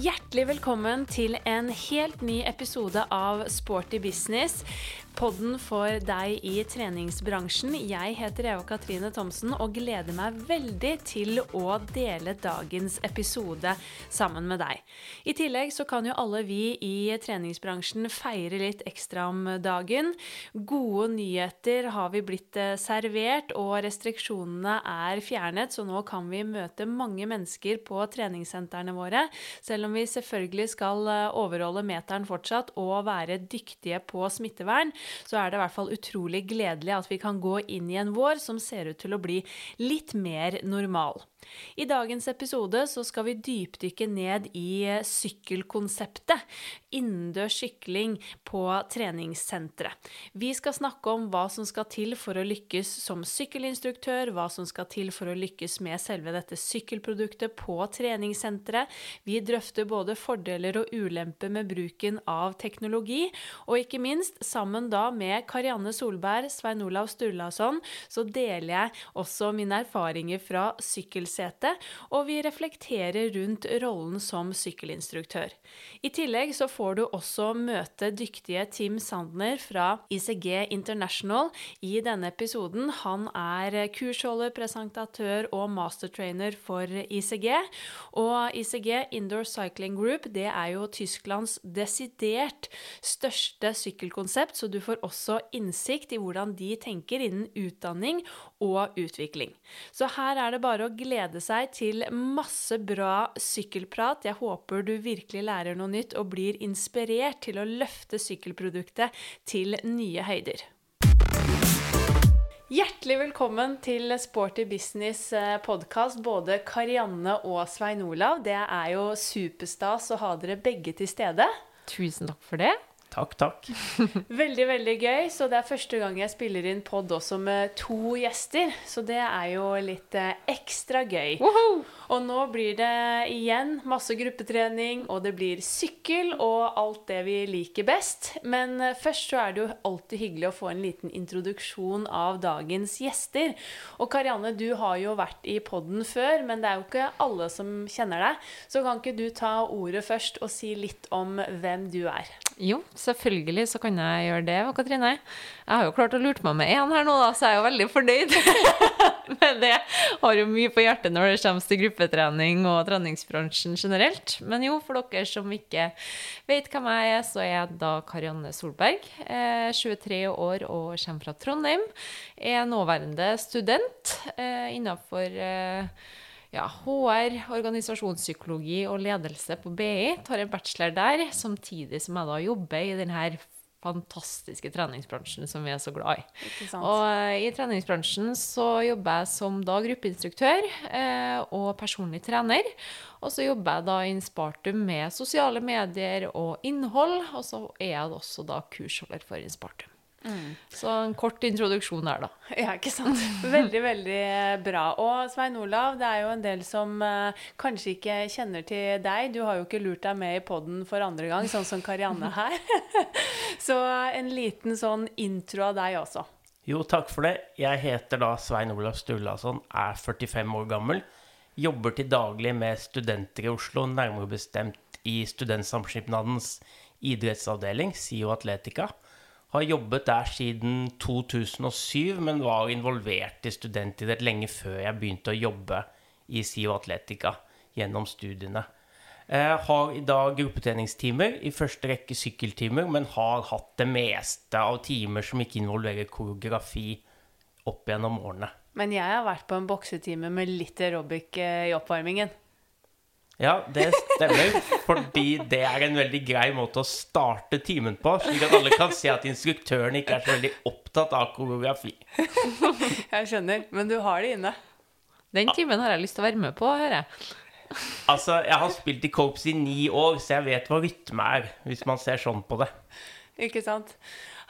Hjertelig velkommen til en helt ny episode av Sporty business. Podden for deg i treningsbransjen. Jeg heter Eva Katrine Thomsen og gleder meg veldig til å dele dagens episode sammen med deg. I tillegg så kan jo alle vi i treningsbransjen feire litt ekstra om dagen. Gode nyheter har vi blitt eh, servert, og restriksjonene er fjernet, så nå kan vi møte mange mennesker på treningssentrene våre. Selv om vi selvfølgelig skal eh, overholde meteren fortsatt og være dyktige på smittevern, så er det i hvert fall utrolig gledelig at vi kan gå inn i en vår som ser ut til å bli litt mer normal. I dagens episode så skal vi dypdykke ned i sykkelkonseptet. Innendørs sykling på treningssentre. Vi skal snakke om hva som skal til for å lykkes som sykkelinstruktør, hva som skal til for å lykkes med selve dette sykkelproduktet på treningssenteret. Vi drøfter både fordeler og ulemper med bruken av teknologi, og ikke minst, sammen da med Karianne Solberg, Svein Olav Sturlason, så deler jeg også mine erfaringer fra sykkelsetet sykkelsete, og vi reflekterer rundt rollen som sykkelinstruktør. I tillegg så får du også møte dyktige Tim Sandner fra ICG International i denne episoden. Han er kursholder, presentatør og mastertrainer for ICG. Og ICG, Indoor Cycling Group, det er jo Tysklands desidert største sykkelkonsept, så du får også innsikt i hvordan de tenker innen utdanning og utvikling. Så her er det bare å glede seg til masse bra sykkelprat. Jeg håper du virkelig lærer noe nytt og blir inspirert til å løfte sykkelproduktet til nye høyder. Hjertelig velkommen til Sporty business eh, podkast, både Karianne og Svein Olav. Det er jo superstas å ha dere begge til stede. Tusen takk for det. Takk, takk. veldig, veldig gøy. Så det er første gang jeg spiller inn pod også med to gjester. Så det er jo litt eh, ekstra gøy. Woohoo! Og nå blir det igjen masse gruppetrening, og det blir sykkel og alt det vi liker best. Men eh, først så er det jo alltid hyggelig å få en liten introduksjon av dagens gjester. Og Karianne, du har jo vært i poden før, men det er jo ikke alle som kjenner deg. Så kan ikke du ta ordet først og si litt om hvem du er? Jo, selvfølgelig så kan jeg gjøre det, Katrine. Jeg har jo klart å lure meg med én her nå, da, så jeg er jo veldig fornøyd med det. Har jo mye på hjertet når det kommer til gruppetrening og treningsbransjen generelt. Men jo, for dere som ikke vet hvem jeg er, så er jeg da Karianne Solberg. 23 år og kommer fra Trondheim. Er nåværende student eh, innafor eh, ja, HR, organisasjonspsykologi og ledelse på BI. Tar en bachelor der, samtidig som jeg da jobber i denne fantastiske treningsbransjen som vi er så glad i. Og uh, i treningsbransjen så jobber jeg som da gruppeinstruktør eh, og personlig trener. Og så jobber jeg da i Inspartum med sosiale medier og innhold, og så er jeg også da kursholder for Inspartum. Mm. Så en kort introduksjon der, da. Ja, ikke sant. Veldig, veldig bra. Og Svein Olav, det er jo en del som uh, kanskje ikke kjenner til deg. Du har jo ikke lurt deg med i poden for andre gang, sånn som Karianne her. Så en liten sånn intro av deg også. Jo, takk for det. Jeg heter da Svein Olav Sturlason, er 45 år gammel. Jobber til daglig med studenter i Oslo, nærmere bestemt i Studentsamskipnadens idrettsavdeling, SIO Atletica. Har jobbet der siden 2007, men var involvert i studentidrett lenge før jeg begynte å jobbe i SIO Atletica gjennom studiene. Jeg har i dag gruppetreningstimer, i første rekke sykkeltimer, men har hatt det meste av timer som ikke involverer koreografi opp gjennom årene. Men jeg har vært på en boksetime med litt aerobic eh, i oppvarmingen. Ja, det stemmer, fordi det er en veldig grei måte å starte timen på, slik at alle kan se at instruktøren ikke er så veldig opptatt av koreografi. Jeg skjønner, men du har det inne. Den timen har jeg lyst til å være med på, hører jeg. Altså, jeg har spilt i korps i ni år, så jeg vet hva rytme er, hvis man ser sånn på det. Ikke sant.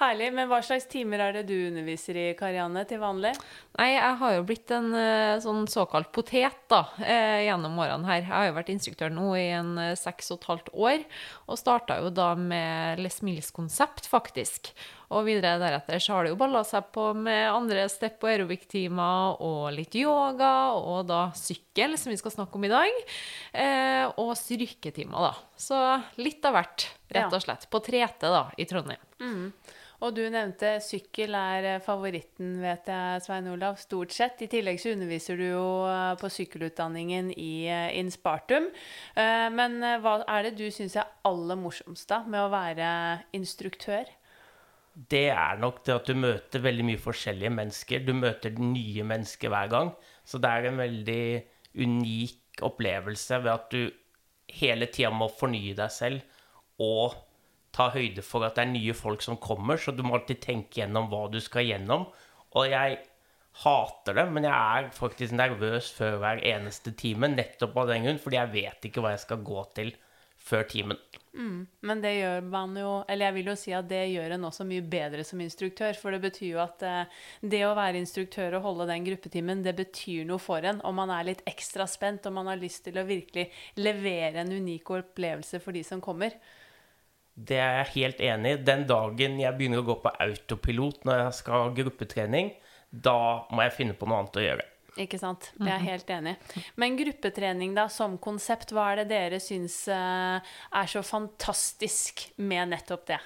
Herlig. Men hva slags timer er det du underviser i, Karianne, til vanlig? Nei, jeg har jo blitt en eh, sånn såkalt potet da, eh, gjennom årene her. Jeg har jo vært instruktør nå i en eh, seks og et halvt år, og starta jo da med Les Mills-konsept, faktisk. Og videre deretter så har det jo balla seg på med andre step- og aerobic-timer og litt yoga, og da sykkel, som vi skal snakke om i dag, eh, og styrketimer, da. Så litt av hvert, rett og slett. På Trete, da, i Trondheim. Og du nevnte sykkel er eh, favoritten, vet jeg, Svein Olav, stort sett. I tillegg så underviser du jo eh, på sykkelutdanningen i eh, Inspartum. Men hva er det du syns er aller morsomst da med å være instruktør? det er nok det at du møter veldig mye forskjellige mennesker. Du møter nye mennesker hver gang. Så det er en veldig unik opplevelse ved at du hele tida må fornye deg selv og ta høyde for at det er nye folk som kommer, så du må alltid tenke gjennom hva du skal gjennom. Og jeg hater det, men jeg er faktisk nervøs før hver eneste time, nettopp av den grunn, fordi jeg vet ikke hva jeg skal gå til før timen. Men det gjør man jo Eller jeg vil jo si at det gjør en også mye bedre som instruktør. For det betyr jo at eh, det å være instruktør og holde den gruppetimen, det betyr noe for en. Og man er litt ekstra spent, og man har lyst til å virkelig levere en unik opplevelse for de som kommer. Det er jeg helt enig i. Den dagen jeg begynner å gå på autopilot når jeg skal ha gruppetrening, da må jeg finne på noe annet å gjøre. Ikke sant? Det er jeg helt enig i. Men gruppetrening da, som konsept, hva er det dere syns eh, er så fantastisk med nettopp det?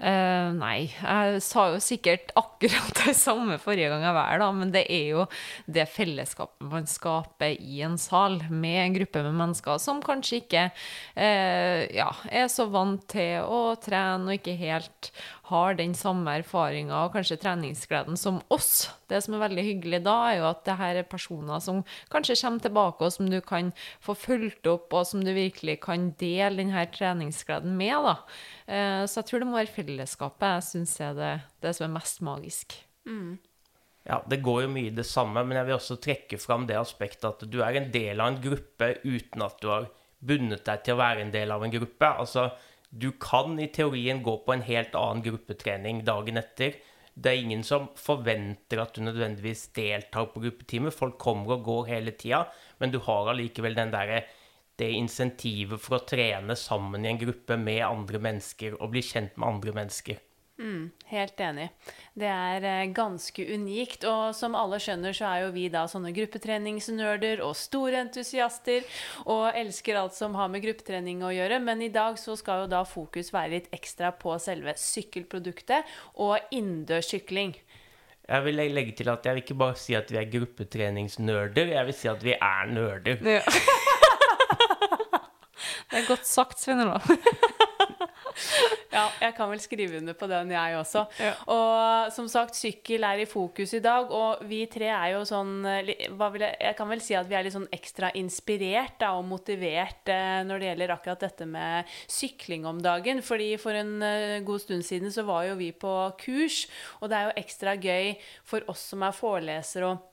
Eh, nei, jeg sa jo sikkert akkurat det samme forrige gang jeg var her, men det er jo det fellesskapet man skaper i en sal med en gruppe med mennesker som kanskje ikke uh, ja, er så vant til å trene og ikke helt har den samme erfaringa og kanskje treningsgleden som oss. Det som er veldig hyggelig da, er jo at det her er personer som kanskje kommer tilbake, og som du kan få fulgt opp, og som du virkelig kan dele denne treningsgleden med. da. Eh, Så jeg tror det må være fellesskapet jeg syns er det, det som er mest magisk. Ja, det går jo mye i det samme, men jeg vil også trekke fram det aspektet at du er en del av en gruppe uten at du har bundet deg til å være en del av en gruppe. Altså, du kan i teorien gå på en helt annen gruppetrening dagen etter. Det er ingen som forventer at du nødvendigvis deltar på gruppetime. Folk kommer og går hele tida, men du har allikevel den derre det insentivet for å trene sammen i en gruppe med andre mennesker og bli kjent med andre mennesker. Helt enig. Det er eh, ganske unikt. Og som alle skjønner, så er jo vi da sånne gruppetreningsnerder og store entusiaster og elsker alt som har med gruppetrening å gjøre. Men i dag så skal jo da fokus være litt ekstra på selve sykkelproduktet og innendørssykling. Jeg vil legge til at jeg vil ikke bare si at vi er gruppetreningsnerder, jeg vil si at vi er nerder. Ja. det er godt sagt, Svein Olav. Ja, jeg kan vel skrive under på den, jeg også. Ja. Og som sagt, sykkel er i fokus i dag, og vi tre er jo sånn eh, jeg, kan vel si at vi er litt sånn ekstra inspirert da, og motivert eh, når det gjelder akkurat dette med sykling om dagen. Fordi for en eh, god stund siden så var jo vi på kurs, og det er jo ekstra gøy for oss som er forelesere og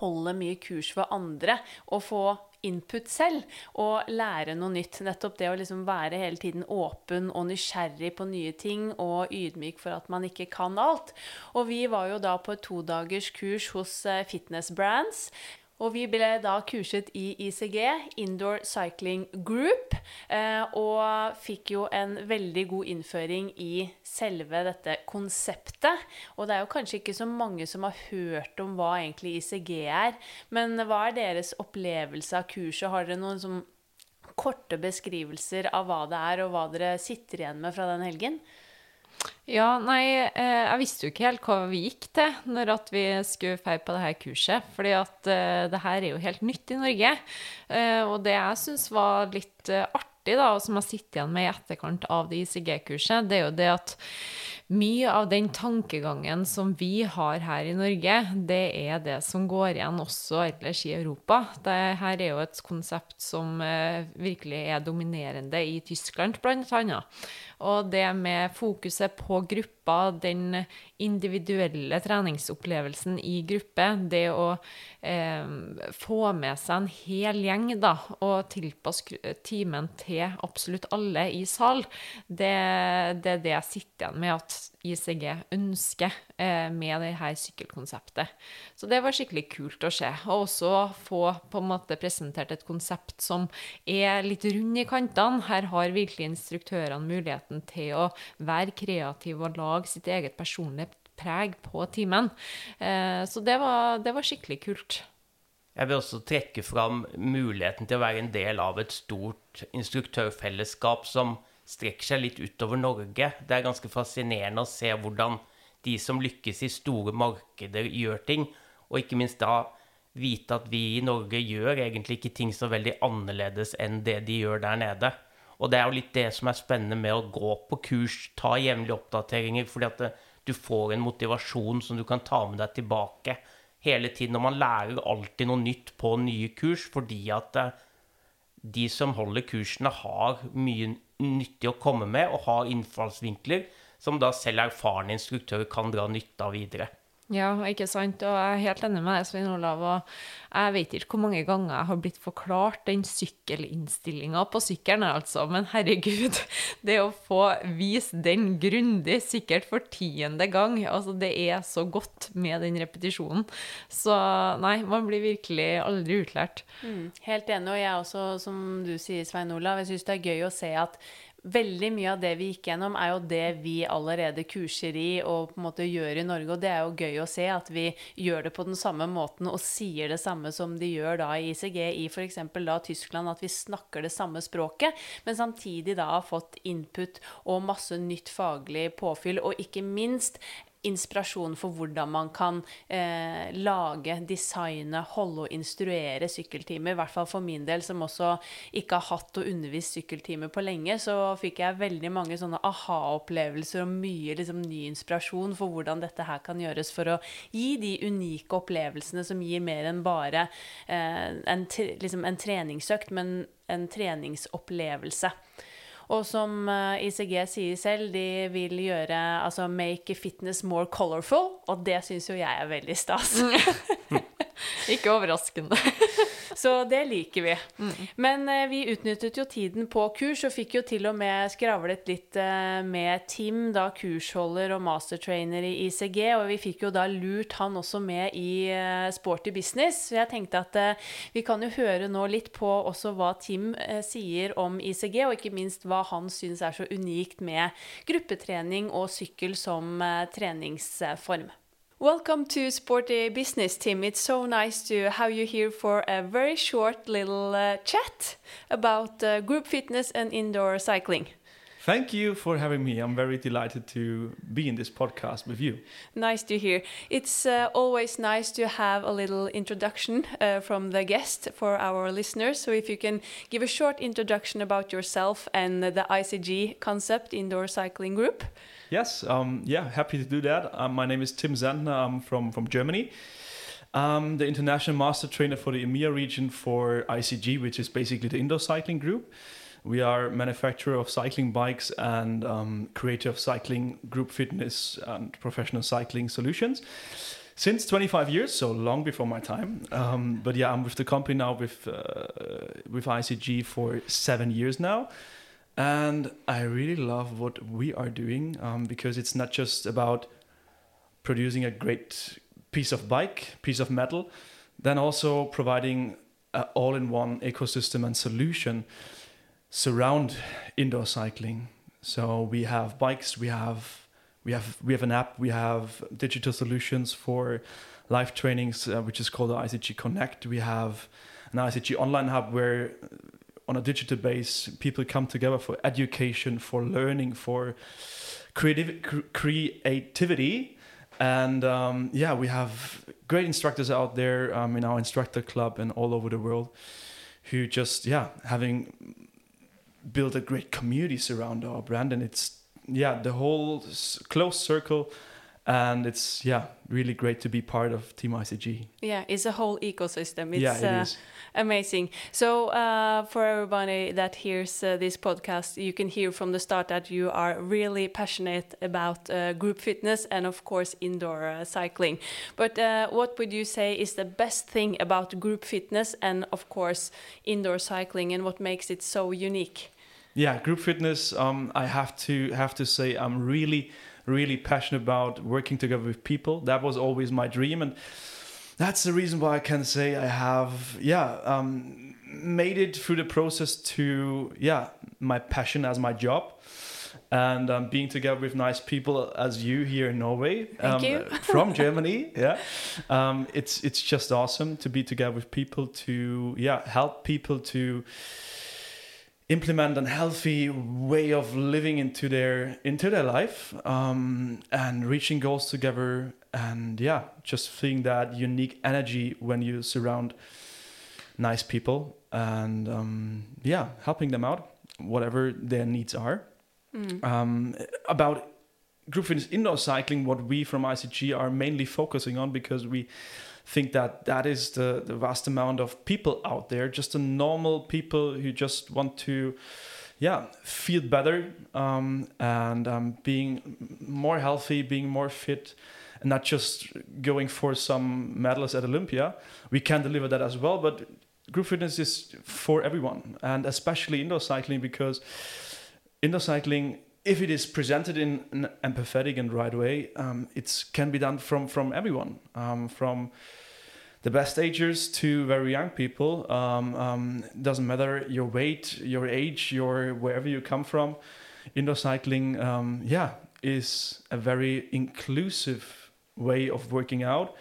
holde mye kurs for andre og få input selv og lære noe nytt. Nettopp det å liksom være hele tiden åpen og nysgjerrig på nye ting og ydmyk for at man ikke kan alt. Og vi var jo da på et todagers kurs hos eh, Fitness Brands. Og vi ble da kurset i ICG, Indoor Cycling Group, eh, og fikk jo en veldig god innføring i selve dette konseptet. Og det er jo kanskje ikke så mange som har hørt om hva egentlig ICG er, men hva er deres opplevelse av kurset? Har dere noen sånn korte beskrivelser av hva det er, og hva dere sitter igjen med fra den helgen? Ja, nei, eh, jeg visste jo ikke helt hva vi gikk til når at vi skulle feire på det her kurset. Fordi at eh, det her er jo helt nytt i Norge. Eh, og det jeg syns var litt artig, da, og som jeg sitter igjen med i etterkant av det ICG-kurset, det er jo det at mye av den tankegangen som vi har her i Norge, det er det som går igjen også ellers i Europa. Det her er jo et konsept som eh, virkelig er dominerende i Tyskland, annet. Og det med fokuset på gruppa, den individuelle treningsopplevelsen i gruppe, det å eh, få med seg en hel gjeng da, og tilpasse timen til absolutt alle i sal, det, det er det jeg sitter igjen med. At ICG ønsker eh, med det her sykkelkonseptet. Så det var skikkelig kult å se. Og også få på en måte presentert et konsept som er litt rund i kantene. Her har virkelig instruktørene muligheten til å være kreative og lage sitt eget personlige preg på timen. Eh, så det var, det var skikkelig kult. Jeg vil også trekke fram muligheten til å være en del av et stort instruktørfellesskap som strekker seg litt utover Norge. Det er ganske fascinerende å se hvordan de som lykkes i store markeder, gjør ting. Og ikke minst da vite at vi i Norge gjør egentlig ikke ting så veldig annerledes enn det de gjør der nede. Og det er jo litt det som er spennende med å gå på kurs, ta jevnlige oppdateringer, fordi at det, du får en motivasjon som du kan ta med deg tilbake hele tiden. Og man lærer alltid noe nytt på nye kurs, fordi at eh, de som holder kursene, har mye nyttig å komme med og ha innfallsvinkler som da selv erfarne instruktører kan dra nytte av videre. Ja, ikke sant. Og jeg er helt enig med deg, Svein Olav. Og jeg vet ikke hvor mange ganger jeg har blitt forklart den sykkelinnstillinga på sykkelen, altså. Men herregud, det å få vise den grundig, sikkert for tiende gang, altså det er så godt med den repetisjonen. Så nei, man blir virkelig aldri utlært. Mm, helt enig. Og jeg også, som du sier, Svein Olav, jeg syns det er gøy å se at veldig mye av det vi gikk gjennom, er jo det vi allerede kurser i og på en måte gjør i Norge. Og det er jo gøy å se at vi gjør det på den samme måten og sier det samme som de gjør da i ICG i f.eks. da Tyskland, at vi snakker det samme språket, men samtidig da har fått input og masse nytt faglig påfyll, og ikke minst inspirasjon for hvordan man kan eh, lage, designe, holde og instruere sykkeltimer. I hvert fall for min del, som også ikke har hatt og undervist sykkeltimer på lenge, så fikk jeg veldig mange sånne aha-opplevelser og mye liksom, ny inspirasjon for hvordan dette her kan gjøres for å gi de unike opplevelsene som gir mer enn bare eh, en, liksom, en treningsøkt, men en treningsopplevelse. Og som eh, ICG sier selv, de vil gjøre altså make fitness more colorful, og det syns jo jeg er veldig stas. Ikke overraskende. Så det liker vi. Men eh, vi utnyttet jo tiden på kurs, og fikk jo til og med skravlet litt eh, med Tim, da kursholder og mastertrainer i ICG, og vi fikk jo da lurt han også med i eh, Sporty business. Så jeg tenkte at eh, vi kan jo høre nå litt på også hva Tim eh, sier om ICG, og ikke minst hva han syns er så unikt med gruppetrening og sykkel som eh, treningsform. Welcome to Sporty Business, Tim. It's so nice to have you here for a very short little uh, chat about uh, group fitness and indoor cycling. Thank you for having me. I'm very delighted to be in this podcast with you. Nice to hear. It's uh, always nice to have a little introduction uh, from the guest for our listeners. So, if you can give a short introduction about yourself and the ICG concept, Indoor Cycling Group. Yes, um, yeah, happy to do that. Um, my name is Tim Zandner. I'm from, from Germany. I'm the international master trainer for the EMEA region for ICG, which is basically the indoor cycling group. We are manufacturer of cycling bikes and um, creator of cycling group fitness and professional cycling solutions since 25 years, so long before my time. Um, but yeah, I'm with the company now with uh, with ICG for seven years now. And I really love what we are doing um, because it's not just about producing a great piece of bike, piece of metal, then also providing all-in-one ecosystem and solution surround indoor cycling. So we have bikes, we have we have we have an app, we have digital solutions for live trainings, uh, which is called the ICG Connect. We have an ICG online hub where on a digital base, people come together for education, for learning, for creative cr- creativity, and um, yeah, we have great instructors out there um, in our instructor club and all over the world who just yeah having built a great community around our brand, and it's yeah the whole close circle and it's yeah really great to be part of team icg yeah it's a whole ecosystem. It's yeah, it uh, is. amazing. So uh, for everybody that hears uh, this podcast you can hear from the start that you are really passionate about uh, group fitness and of course indoor uh, cycling. But uh, what would you say is the best thing about group fitness and of course indoor cycling and what makes it so unique yeah group fitness um, i have to have to say i'm really really passionate about working together with people. That was always my dream, and that's the reason why I can say I have, yeah, um, made it through the process to, yeah, my passion as my job. And um, being together with nice people as you here in Norway, um, from Germany, yeah, um, it's it's just awesome to be together with people to yeah help people to implement a healthy way of living into their into their life um, and reaching goals together and yeah just feeling that unique energy when you surround nice people and um, yeah helping them out whatever their needs are. Um, about group fitness indoor cycling what we from icg are mainly focusing on because we think that that is the, the vast amount of people out there just the normal people who just want to yeah feel better um, and um, being more healthy being more fit and not just going for some medals at olympia. We can deliver that as well but group fitness is for everyone and especially indoor cycling because indoor cycling if it is presented in an empathetic and right way um, it can be done from from everyone um, from the best agers to very young people um, um, doesn't matter your weight your age your wherever you come from. Indoor cycling um, yeah is a very inclusive way of working out.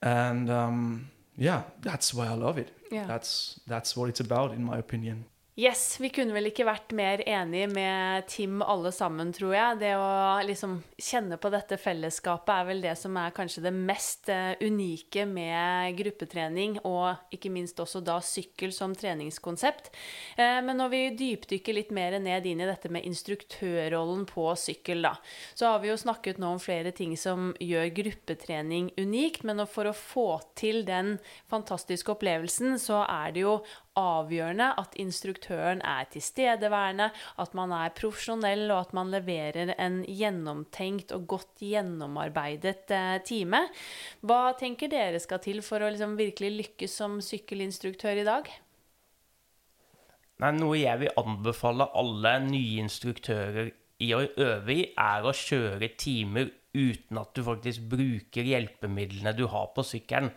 And um, yeah that's why i love it. Ja. that's that's what it's about in my opinion Yes, vi kunne vel ikke vært mer enig med Tim alle sammen, tror jeg. Det å liksom kjenne på dette fellesskapet er vel det som er kanskje det mest eh, unike med gruppetrening, og ikke minst også da sykkel som treningskonsept. Eh, Men når vi dypdykker litt mer ned inn i dette med instruktørrollen på sykkel, da, så har vi jo snakket nå om flere ting som gjør gruppetrening unikt, men for å få til den fantastiske opplevelsen, så er det jo avgjørende at instruktøren er tilstedeværende, at man er profesjonell, og at man leverer en gjennomtenkt og godt gjennomarbeidet eh, time. Hva tenker dere skal til for å liksom virkelig lykkes som sykkelinstruktør i dag? Nei, noe jeg vil anbefale alle nye instruktører i å øve i, er å kjøre timer uten at du faktisk bruker hjelpemidlene du har på sykkelen.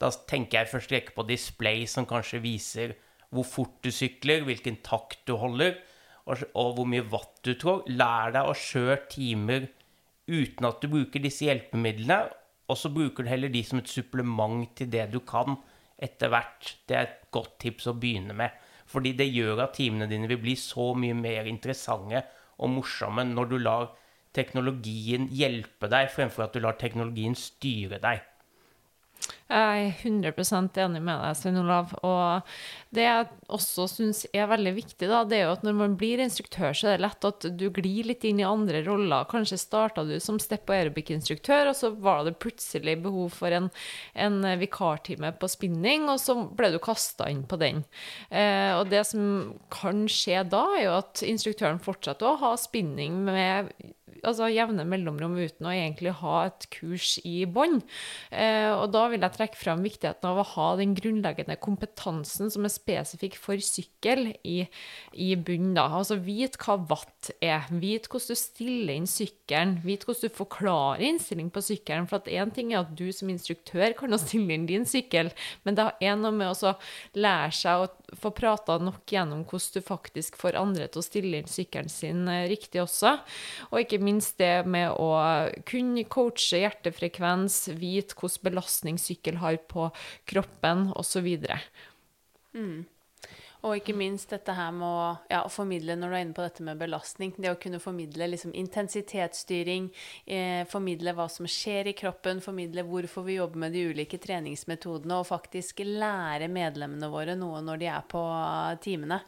Da tenker jeg først rekke på display som kanskje viser hvor fort du sykler, hvilken takt du holder, og, og hvor mye watt du trår. Lær deg å kjøre timer uten at du bruker disse hjelpemidlene, og så bruker du heller de som et supplement til det du kan etter hvert. Det er et godt tips å begynne med. Fordi det gjør at timene dine vil bli så mye mer interessante og morsomme når du lar teknologien hjelpe deg, fremfor at du lar teknologien styre deg. Jeg er 100 enig med deg, Svein Olav. Og det jeg også syns er veldig viktig, da, det er jo at når man blir instruktør, så er det lett at du glir litt inn i andre roller. Kanskje starta du som step- og aerobic-instruktør, og så var det plutselig behov for en, en vikartime på spinning, og så ble du kasta inn på den. Eh, og det som kan skje da, er jo at instruktøren fortsetter å ha spinning med altså jevne mellomrom uten å egentlig ha et kurs i bånn. Eh, og da vil jeg trekke fram viktigheten av å ha den grunnleggende kompetansen som er spesifikk for sykkel i, i bunnen. da. Altså vit hva watt er, vit hvordan du stiller inn sykkelen, vit hvordan du forklarer innstilling på sykkelen. For at én ting er at du som instruktør kan stille inn din sykkel, men det er noe med å lære seg å få prata nok gjennom hvordan du faktisk får andre til å stille inn sykkelen sin eh, riktig også. Og ikke minst det med å kunne coache hjertefrekvens, vite hvordan belastning sykkel har på kroppen, osv. Og ikke minst dette her med å, ja, å formidle, når du er inne på dette med belastning, det å kunne formidle liksom intensitetsstyring, eh, formidle hva som skjer i kroppen, formidle hvorfor vi jobber med de ulike treningsmetodene, og faktisk lære medlemmene våre noe når de er på timene.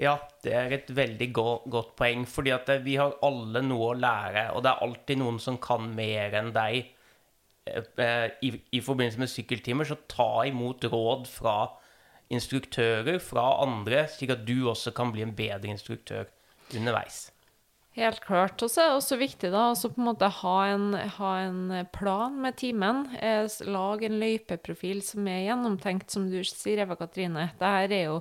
Ja, det er et veldig go godt poeng, fordi at eh, vi har alle noe å lære, og det er alltid noen som kan mer enn deg. Eh, eh, I, I forbindelse med sykkeltimer, så ta imot råd fra instruktører, fra andre, slik at du også kan bli en bedre instruktør underveis. Helt klart. Og så er det også viktig da, altså på en måte ha en, ha en plan med timen. Eh, lag en løypeprofil som er gjennomtenkt, som du sier, Eva Katrine. Dette er jo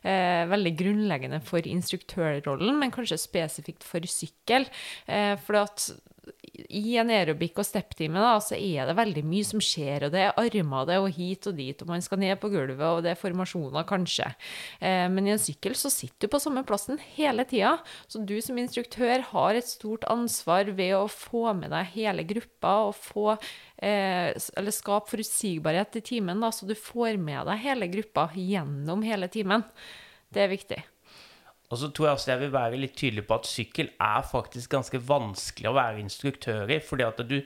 eh, veldig grunnleggende for instruktørrollen, men kanskje spesifikt for sykkel. Eh, for at i en aerobic- og step-time er det veldig mye som skjer, og det er armer det, og hit og dit, og man skal ned på gulvet, og det er formasjoner kanskje. Eh, men i en sykkel så sitter du på samme plassen hele tida, så du som instruktør har et stort ansvar ved å få med deg hele gruppa, og få, eh, eller skape forutsigbarhet i timen, da, så du får med deg hele gruppa gjennom hele timen. Det er viktig. Og så tror jeg også jeg vil være litt tydelig på at sykkel er faktisk ganske vanskelig å være instruktør i. Fordi at du,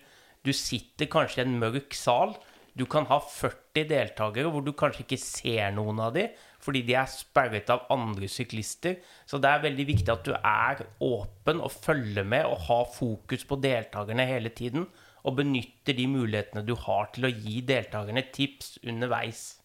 du sitter kanskje i en mørk sal. Du kan ha 40 deltakere hvor du kanskje ikke ser noen av dem, fordi de er sperret av andre syklister. Så det er veldig viktig at du er åpen og følger med og har fokus på deltakerne hele tiden. Og benytter de mulighetene du har til å gi deltakerne tips underveis.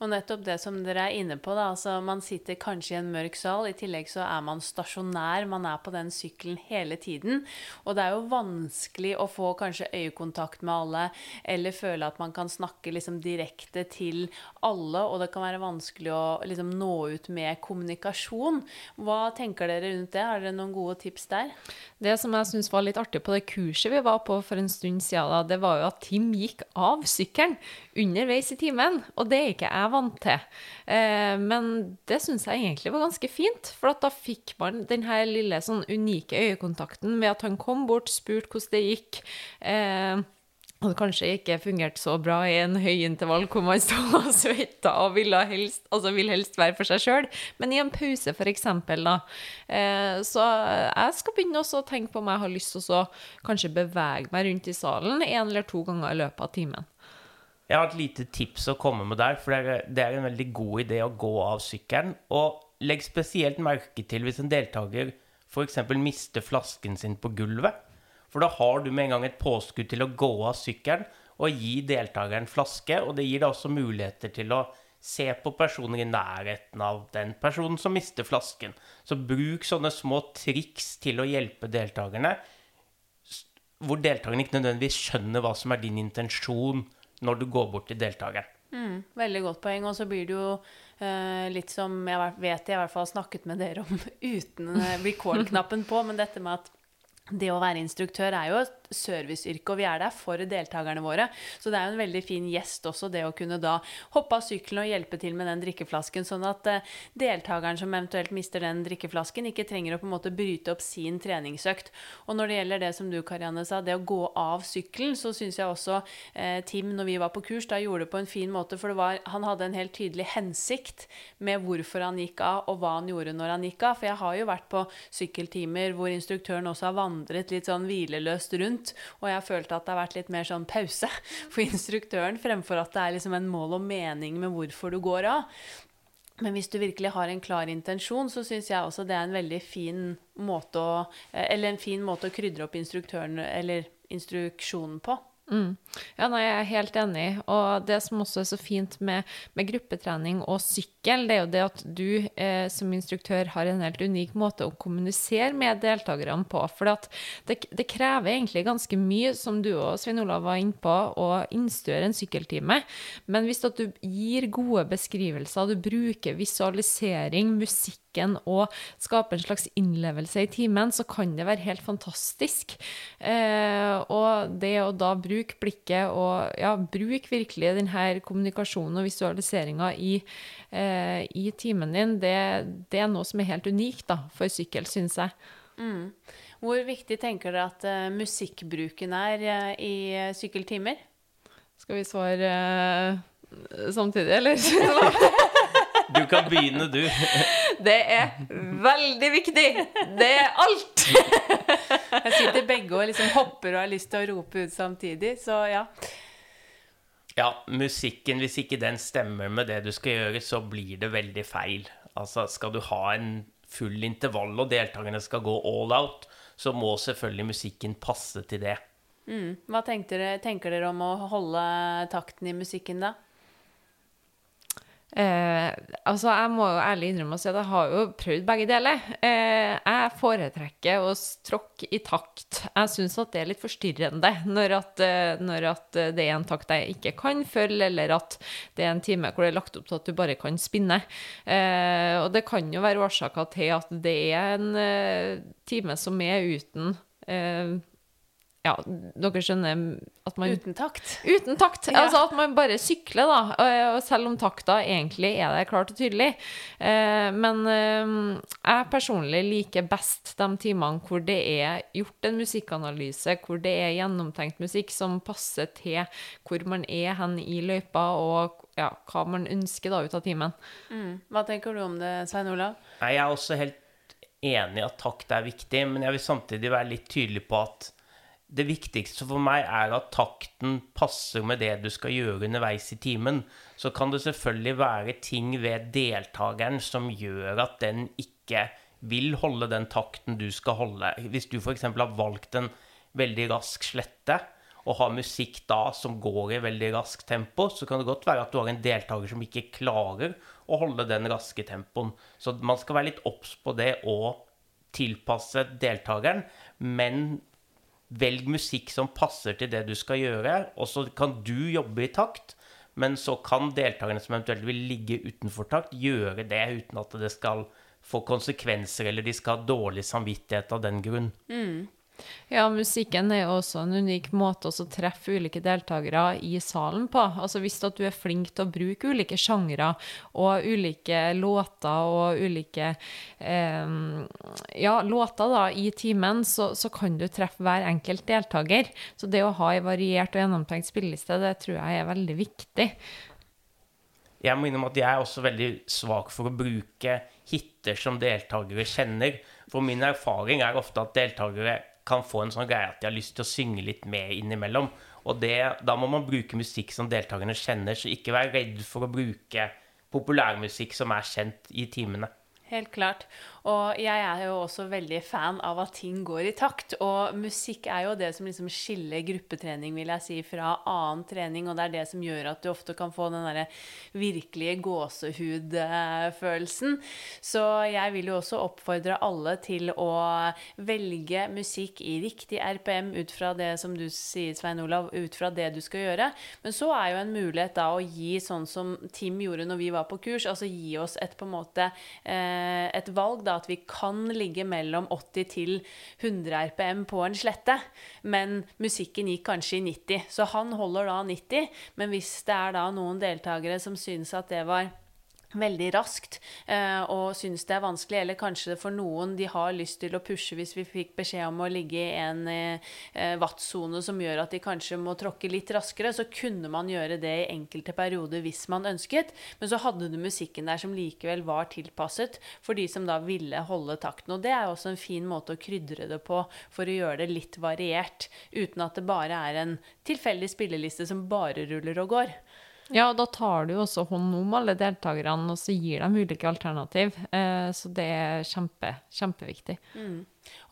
Og nettopp det som dere er inne på, da. Altså, man sitter kanskje i en mørk sal. I tillegg så er man stasjonær. Man er på den sykkelen hele tiden. Og det er jo vanskelig å få kanskje øyekontakt med alle, eller føle at man kan snakke liksom direkte til alle. Og det kan være vanskelig å liksom nå ut med kommunikasjon. Hva tenker dere rundt det? Har dere noen gode tips der? Det som jeg syns var litt artig på det kurset vi var på for en stund siden, da, det var jo at Tim gikk av sykkelen underveis i timen. Og det er ikke jeg vant til. Eh, men det syns jeg egentlig var ganske fint, for da fikk man den her lille sånn unike øyekontakten med at han kom bort, spurte hvordan det gikk. Eh, hadde kanskje ikke fungert så bra i en høyintervall hvor man sto og svetta og ville helst, altså vil helst være for seg sjøl, men i en pause, eksempel, da. Eh, så jeg skal begynne også å tenke på om jeg har lyst til å kanskje bevege meg rundt i salen en eller to ganger i løpet av timen. Jeg har et lite tips å komme med der, for det er, en veldig god idé å gå av sykkelen. Og legg spesielt merke til hvis en deltaker f.eks. mister flasken sin på gulvet. For da har du med en gang et påskudd til å gå av sykkelen og gi deltakeren flaske, og det gir deg også muligheter til å se på personer i nærheten av den personen som mister flasken. Så bruk sånne små triks til å hjelpe deltakerne, hvor deltakerne ikke nødvendigvis skjønner hva som er din intensjon når du går bort til deltakeren. Mm, veldig godt poeng. Og så blir det jo eh, litt som jeg vet jeg i hvert fall har snakket med dere om uten eh, record-knappen på, men dette med at det å være instruktør er jo serviceyrke, og vi er der for deltakerne våre. Så det er jo en veldig fin gjest også, det å kunne da hoppe av sykkelen og hjelpe til med den drikkeflasken, sånn at eh, deltakeren som eventuelt mister den drikkeflasken, ikke trenger å på en måte bryte opp sin treningsøkt. Og når det gjelder det som du, Karianne, sa, det å gå av sykkelen, så syns jeg også eh, Tim, når vi var på kurs, da gjorde det på en fin måte, for var, han hadde en helt tydelig hensikt med hvorfor han gikk av, og hva han gjorde når han gikk av. For jeg har jo vært på sykkeltimer hvor instruktøren også har vandret litt sånn hvileløst rundt, og jeg har følt at det har vært litt mer sånn pause for instruktøren, fremfor at det er liksom en mål og mening med hvorfor du går av. Men hvis du virkelig har en klar intensjon, så syns jeg også det er en veldig fin måte å Eller en fin måte å krydre opp instruktøren eller instruksjonen på. Mm. Ja, nei, jeg er helt enig. Og det som også er så fint med, med gruppetrening og sykkel, det er jo det at du eh, som instruktør har en helt unik måte å kommunisere med deltakerne på. For det, det krever egentlig ganske mye, som du og Svein Olav var inne på, å instruere en sykkeltime. Men hvis du gir gode beskrivelser, du bruker visualisering, musikk og skape en slags innlevelse i timen, så kan det være helt fantastisk. Eh, og det å da bruke blikket og ja, bruk virkelig denne kommunikasjonen og visualiseringa i, eh, i timen din, det, det, er noe som er helt unikt da, for sykkel, syns jeg. Mm. Hvor viktig tenker dere at uh, musikkbruken er uh, i uh, sykkeltimer? Skal vi svare samtidig, eller? Du kan begynne, du. Det er veldig viktig! Det er alt! Jeg sitter begge og liksom hopper og har lyst til å rope ut samtidig, så ja. Ja, musikken, hvis ikke den stemmer med det du skal gjøre, så blir det veldig feil. Altså, skal du ha en full intervall, og deltakerne skal gå all out, så må selvfølgelig musikken passe til det. Mm. Hva dere, tenker dere om å holde takten i musikken, da? Eh, altså, jeg må jo ærlig innrømme å si at jeg har jo prøvd begge deler. Eh, jeg foretrekker å tråkke i takt. Jeg syns at det er litt forstyrrende når at, eh, når at det er en takt jeg ikke kan følge, eller at det er en time hvor det er lagt opp til at du bare kan spinne. Eh, og det kan jo være årsaker til at det er en eh, time som er uten eh, ja, dere skjønner at man Uten takt. Uten takt. Ja. Altså at man bare sykler, da. Og- Og selv om takta egentlig er der klart og tydelig. Eh, men eh, jeg personlig liker best de timene hvor det er gjort en musikkanalyse, hvor det er gjennomtenkt musikk som passer til hvor man er hen i løypa, og ja, hva man ønsker da ut av timen. Mm. Hva tenker du om det, Svein Olav? Nei, Jeg er også helt enig i at takt er viktig, men jeg vil samtidig være litt tydelig på at det viktigste for meg er at takten passer med det du skal gjøre underveis i timen. Så kan det selvfølgelig være ting ved deltakeren som gjør at den ikke vil holde den takten du skal holde. Hvis du f.eks. har valgt en veldig rask slette, og har musikk da som går i veldig raskt tempo, så kan det godt være at du har en deltaker som ikke klarer å holde den raske tempoen. Så man skal være litt obs på det og tilpasse deltakeren, men velg musikk som passer til det du skal gjøre, og så kan du jobbe i takt. Men så kan deltakerne som eventuelt vil ligge utenfor takt, gjøre det uten at det skal få konsekvenser, eller de skal ha dårlig samvittighet av den grunn. Ja, musikken er jo også en unik måte å treffe ulike deltakere i salen på. Altså Hvis du er flink til å bruke ulike sjangre og ulike låter og ulike eh, ja, låter da i timen, så, så kan du treffe hver enkelt deltaker. Så det å ha en variert og gjennomtenkt spilleliste, det tror jeg er veldig viktig. Jeg må innrømme at jeg er også veldig svak for å bruke hiter som deltakere kjenner. For min erfaring er ofte at deltakere kan få en sånn greie at de har lyst til å synge litt med innimellom. Og det, da må man bruke musikk som deltakerne kjenner, så ikke vær redd for å bruke populærmusikk som er kjent i timene. Helt klart. Og jeg er jo også veldig fan av at ting går i takt. Og musikk er jo det som liksom skiller gruppetrening vil jeg si, fra annen trening. Og det er det som gjør at du ofte kan få den derre virkelige gåsehudfølelsen. Så jeg vil jo også oppfordre alle til å velge musikk i riktig RPM ut fra det som du sier, Svein Olav, ut fra det du skal gjøre. Men så er jo en mulighet da å gi sånn som Tim gjorde når vi var på kurs, altså gi oss et på en måte eh, et valg, da, at vi kan ligge mellom 80 til 100 RPM på en slette, men musikken gikk kanskje i 90. Så han holder da 90, men hvis det er da noen deltakere som synes at det var veldig raskt eh, og syns det er vanskelig, eller kanskje for noen de har lyst til å pushe hvis vi fikk beskjed om å ligge i en eh, wattsone som gjør at de kanskje må tråkke litt raskere, så kunne man gjøre det i enkelte perioder hvis man ønsket. Men så hadde du musikken der som likevel var tilpasset for de som da ville holde takten. Og det er også en fin måte å krydre det på for å gjøre det litt variert, uten at det bare er en tilfeldig spilleliste som bare ruller og går. Ja, og da tar du jo også hånd om alle deltakerne, og så gir dem ulike alternativ. Eh, så det er kjempe, kjempeviktig.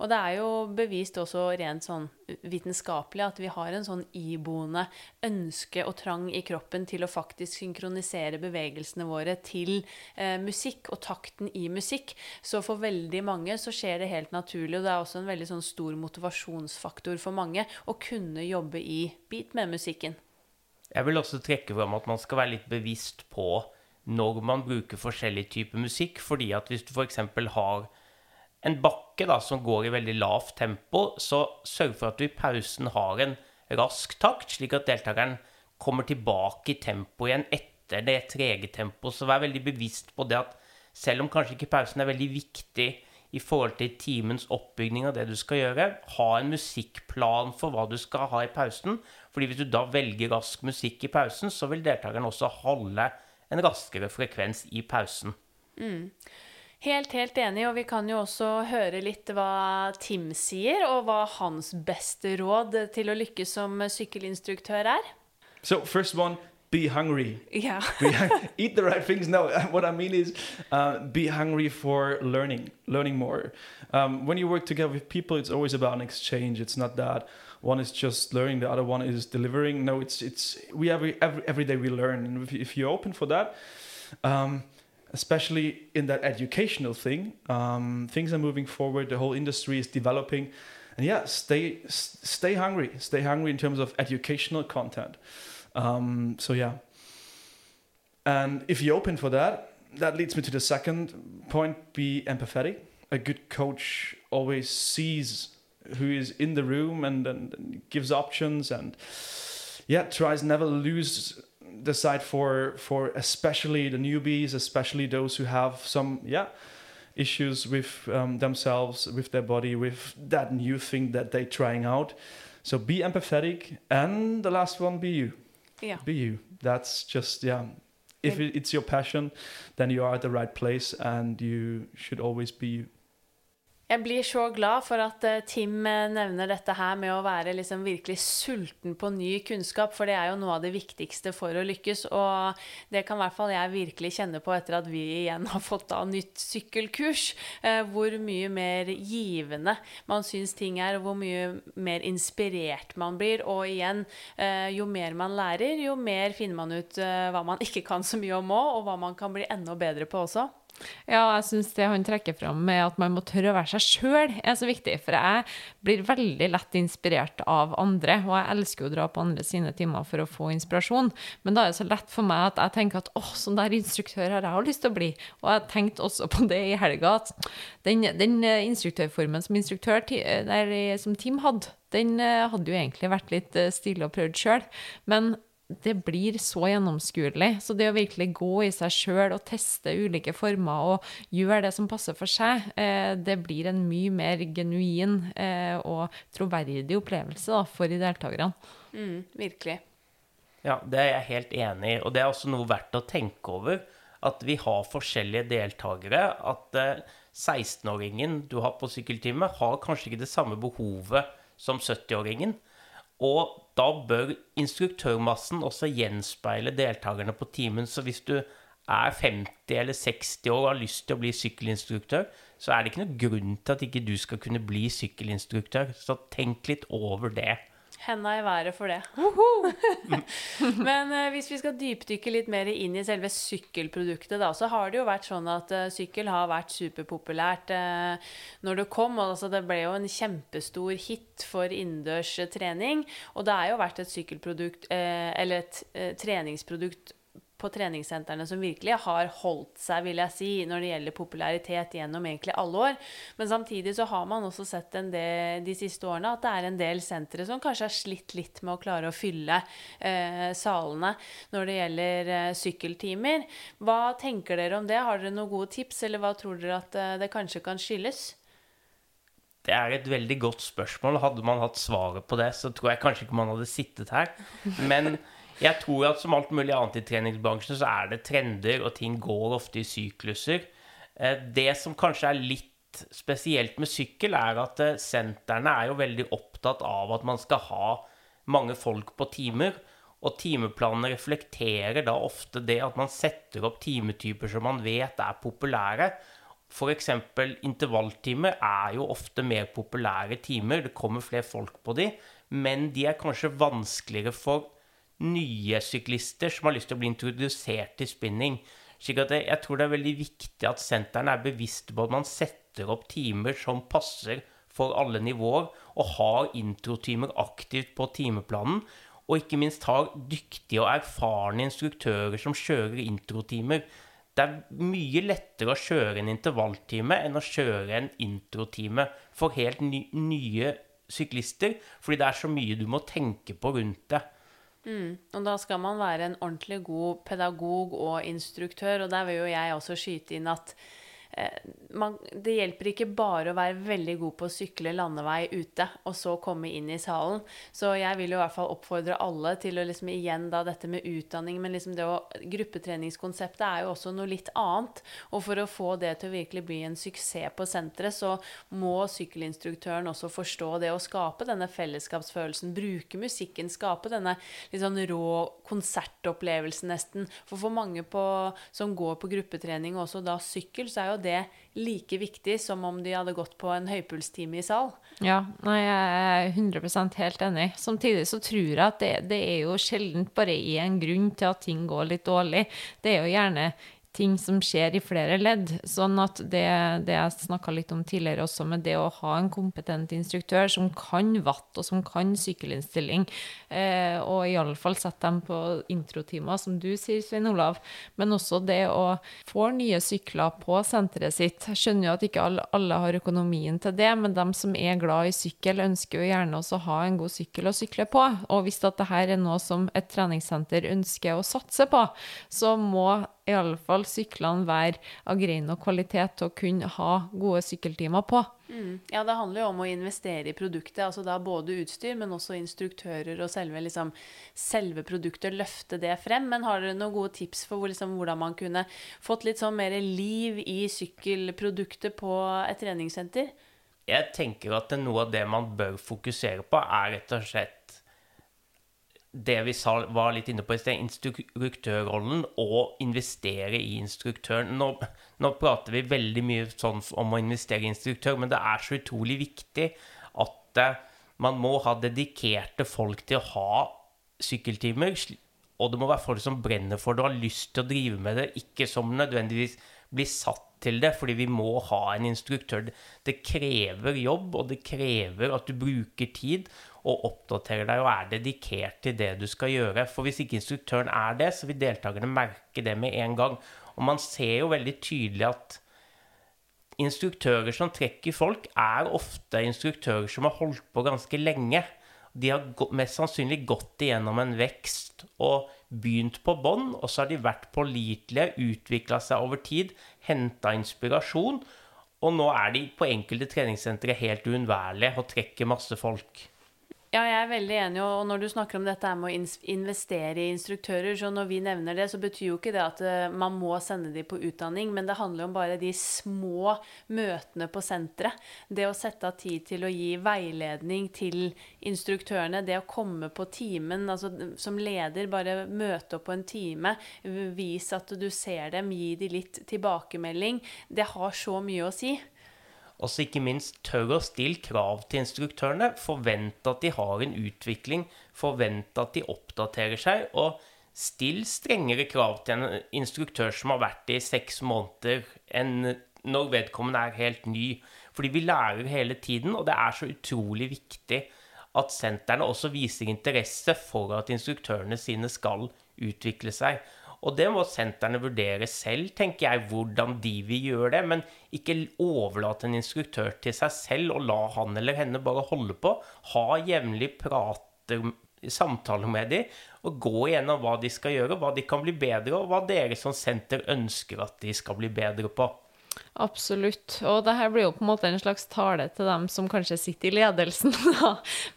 Og det er jo bevist også rent sånn vitenskapelig at vi har en sånn iboende ønske og trang i kroppen til å faktisk synkronisere bevegelsene våre til eh, musikk og takten i musikk. Så for veldig mange så skjer det helt naturlig, og det er også en veldig sånn stor motivasjonsfaktor for mange å kunne jobbe i beat med musikken. Jeg vil også trekke fram at man skal være litt bevisst på når man bruker forskjellig type musikk, fordi at hvis du f.eks. har en bakke da, som går i veldig lavt tempo, så sørg for at du i pausen har en rask takt, slik at deltakeren kommer tilbake i tempo igjen etter det trege tempoet. Så vær veldig bevisst på det at selv om kanskje ikke pausen er veldig viktig i forhold til timens oppbygning av det du skal gjøre, ha en musikkplan for hva du skal ha i pausen. Fordi hvis du da velger rask musikk i pausen, så vil deltakeren også holde en raskere frekvens i pausen. Helt, helt enig, og vi kan jo også høre litt hva Tim sier, og hva hans beste råd til å lykkes som sykkelinstruktør er. So first one, be hungry. Yeah. Be hung- eat the right things. No, what I mean is uh, be hungry for learning, learning more. Um, when you work together with people, it's always about an exchange. It's not that one is just learning, the other one is delivering. No, it's it's we every every, every day we learn, and if, if you're open for that, Um, especially in that educational thing, um, things are moving forward. The whole industry is developing, and yeah, stay stay hungry. Stay hungry in terms of educational content. Um, so yeah, and if you're open for that, that leads me to the second point: be empathetic. A good coach always sees who is in the room and, and, and gives options and yeah tries never lose the side for for especially the newbies especially those who have some yeah issues with um, themselves with their body with that new thing that they're trying out. So be empathetic and the last one be you. Yeah. Be you. That's just yeah if it's your passion then you are at the right place and you should always be you Jeg blir så glad for at eh, Tim eh, nevner dette her med å være liksom virkelig sulten på ny kunnskap, for det er jo noe av det viktigste for å lykkes. Og det kan i hvert fall jeg virkelig kjenne på etter at vi igjen har fått av nytt sykkelkurs. eh, Hvor mye mer givende man syns ting er, og hvor mye mer inspirert man blir. Og igjen, jo mer man lærer, jo mer finner man ut hva man ikke kan så mye om òg, og hva man kan bli enda bedre på også. Ja, jeg syns det han trekker fram med at man må tørre å være seg sjøl, er så viktig. For jeg blir veldig lett inspirert av andre, og jeg elsker å dra på andre sine timer for å få inspirasjon. Men da er det så lett for meg at jeg tenker at åh, sånn der instruktør har jeg også lyst til å bli. Og jeg tenkte også på det i helga, at den, den instruktørformen som instruktør der, som Team hadde, den eh, hadde jo egentlig vært litt eh, stille og prøvd sjøl. Men det blir så gjennomskuelig. Så det å virkelig gå i seg sjøl og teste ulike former og gjøre det som passer for seg, eh, det blir en mye mer genuin eh, og troverdig opplevelse for de deltakerne. Mm, virkelig. Ja, det er jeg helt enig i. Og det er også noe verdt å tenke over. At vi har forskjellige deltakere. At eh, 16-åringen du har på sykkeltime, har kanskje ikke det samme behovet som 70-åringen. Og da bør instruktørmassen også gjenspeile deltakerne på timen. Så hvis du er 50 eller 60 år og har lyst til å bli sykkelinstruktør, så er det ikke noe grunn til at ikke du skal kunne bli sykkelinstruktør. Så tenk litt over det. Henda i været for det. Men eh, hvis vi skal dypdykke litt mer inn i selve sykkelproduktet, da, så har det jo vært sånn at eh, sykkel har vært superpopulært eh, når det kom. og Altså, det ble jo en kjempestor hit for innendørs eh, trening. Og det har jo vært et sykkelprodukt, eh, eller et eh, treningsprodukt på treningssentrene som virkelig har holdt seg, vil jeg si, når det gjelder popularitet gjennom egentlig alle år. Men samtidig så har man også sett del, de siste årene at det er en del sentre som kanskje har slitt litt med å klare å fylle eh, salene når det gjelder eh, sykkeltimer. Hva tenker dere om det? Har dere noen gode tips, eller hva tror dere at eh, det kanskje kan skyldes? Det er et veldig godt spørsmål. Hadde man hatt svaret på det, så tror jeg kanskje ikke man hadde sittet her. Men jeg tror at som alt mulig annet i treningsbransjen, så er det trender, og ting går ofte i sykluser. Eh, Det som kanskje er litt spesielt med sykkel, er at eh, sentrene er jo veldig opptatt av at man skal ha mange folk på timer. Og timeplanene reflekterer da ofte det at man setter opp timetyper som man vet er populære. F.eks. intervalltimer er jo ofte mer populære timer. Det kommer flere folk på de, men de er kanskje vanskeligere for nye syklister som har lyst til å bli introdusert til spinning. Slik at jeg, tror det er veldig viktig at sentrene er bevisste på at man setter opp timer som passer for alle nivåer, og har introtimer aktivt på timeplanen. Og ikke minst har dyktige og erfarne instruktører som kjører introtimer. Det er mye lettere å kjøre en intervalltime enn å kjøre en introtime for helt ny, nye syklister, fordi det er så mye du må tenke på rundt det. Og da skal man være en ordentlig god pedagog og instruktør, og der vil jo jeg også skyte inn at man, det hjelper ikke bare å være veldig god på å sykle landevei ute, og så komme inn i salen. Så jeg vil jo i hvert fall oppfordre alle til å liksom igjen da dette med utdanning, men liksom det å Gruppetreningskonseptet er jo også noe litt annet. Og for å få det til å virkelig bli en suksess på senteret, så må sykkelinstruktøren også forstå det å skape denne fellesskapsfølelsen, bruke musikken, skape denne litt sånn rå konsertopplevelsen nesten. For for mange på, som går på gruppetrening, og også da sykkel, så er jo det like viktig som om de hadde gått på en høypulstime i sal. Ja, nei, jeg er 100 helt enig. Samtidig så tror jeg at det, det er jo sjelden bare én grunn til at ting går litt dårlig. Det er jo gjerne ting som skjer i flere ledd. Sånn at det, det jeg snakka litt om tidligere også, med det å ha en kompetent instruktør som kan vatt, og som kan sykkelinnstilling, eh, og iallfall sette dem på introtimer, som du sier, Svein Olav, men også det å få nye sykler på senteret sitt. Jeg skjønner jo at ikke alle, alle har økonomien til det, men de som er glad i sykkel, ønsker jo gjerne også å ha en god sykkel å sykle på. Og hvis dette her er noe som et treningssenter ønsker å satse på, så må i alle fall syklene være av grei nok kvalitet til å kunne ha gode sykkeltimer på. Mm. Ja, det handler jo om å investere i produktet. altså da Både utstyr, men også instruktører og selve, liksom, selve produktet. Løfte det frem. Men har dere noen gode tips for hvor, liksom, hvordan man kunne fått litt sånn mer liv i sykkelproduktet på et treningssenter? Jeg tenker at noe av det man bør fokusere på, er rett og slett det vi sa, var litt inne på i sted, instruktørrollen og investere i instruktøren. Nå, nå, prater vi veldig mye sånn om å investere i instruktør, men det er så utrolig viktig at eh, man må ha dedikerte folk til å ha sykkeltimer. Og det må være folk som brenner for det og har lyst til å drive med det, ikke som nødvendigvis blir satt til det, fordi vi må ha en instruktør. Det krever jobb, og det krever at du bruker tid og oppdaterer deg og er dedikert til det du skal gjøre. For hvis ikke instruktøren er det, så vil deltakerne merke det med en gang. Og man ser jo veldig tydelig at instruktører som trekker folk, er ofte instruktører som har holdt på ganske lenge. De har mest sannsynlig gått igjennom en vekst og begynt på bånn, og så har de vært pålitelige, utvikla seg over tid, henta inspirasjon, og nå er de på enkelte treningssentre helt uunnværlige og trekker masse folk. Ja, jeg er veldig enig. Og når du snakker om dette med å investere i instruktører, så når vi nevner det, så betyr jo ikke det at eh, man må sende dem på utdanning, men det handler om bare de små møtene på senteret. Det å sette av tid til å gi veiledning til instruktørene, det å komme på timen, altså som leder, bare møte opp på en time, vis at du ser dem, gi dem litt tilbakemelding, det har så mye å si. Og så ikke minst tør å stille krav til instruktørene. Forvente at de har en utvikling. Forvente at de oppdaterer seg. Og still strengere krav til en instruktør som har vært i seks måneder, enn når vedkommende er helt ny. Fordi vi lærer hele tiden, og det er så utrolig viktig at sentrene også viser interesse for at instruktørene sine skal utvikle seg. Og det må sentrene vurdere selv, tenker jeg, hvordan de vil gjøre det. Men ikke overlate en instruktør til seg selv og la han eller henne bare holde på. Ha jevnlig prater, samtaler med dem, og gå igjennom hva de skal gjøre, hva de kan bli bedre, og hva dere som senter ønsker at de skal bli bedre på. Absolutt. Og det her blir jo på en måte en slags tale til dem som kanskje sitter i ledelsen, da.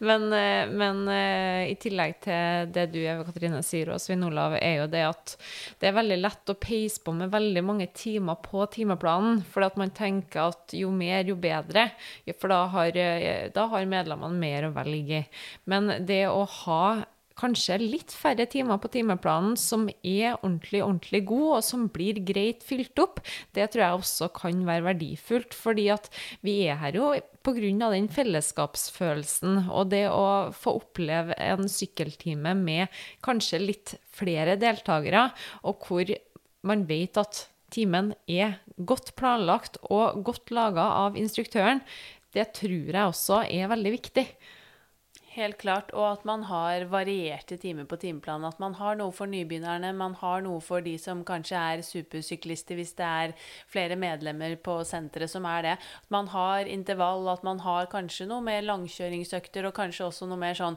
Men, eh, men eh, i tillegg til det du Eva Katrine sier, og Svein Olav, er jo det at det er veldig lett å peise på med veldig mange timer på timeplanen. For at man tenker at jo mer, jo bedre. For da har, eh, da har medlemmene mer å velge i. Men det å ha kanskje litt færre timer på timeplanen som er ordentlig, ordentlig god, og som blir greit fylt opp, det tror jeg også kan være verdifullt. Fordi at vi er her jo pga. den fellesskapsfølelsen og det å få oppleve en sykkeltime med kanskje litt flere deltakere, og hvor man vet at timen er godt planlagt og godt laga av instruktøren, det tror jeg også er veldig viktig. Helt klart. Og at man har varierte timer på timeplanen. At man har noe for nybegynnerne, man har noe for de som kanskje er supersyklister, hvis det er flere medlemmer på senteret som er det. At man har intervall, at man har kanskje noe mer langkjøringsøkter, og kanskje også noe mer sånn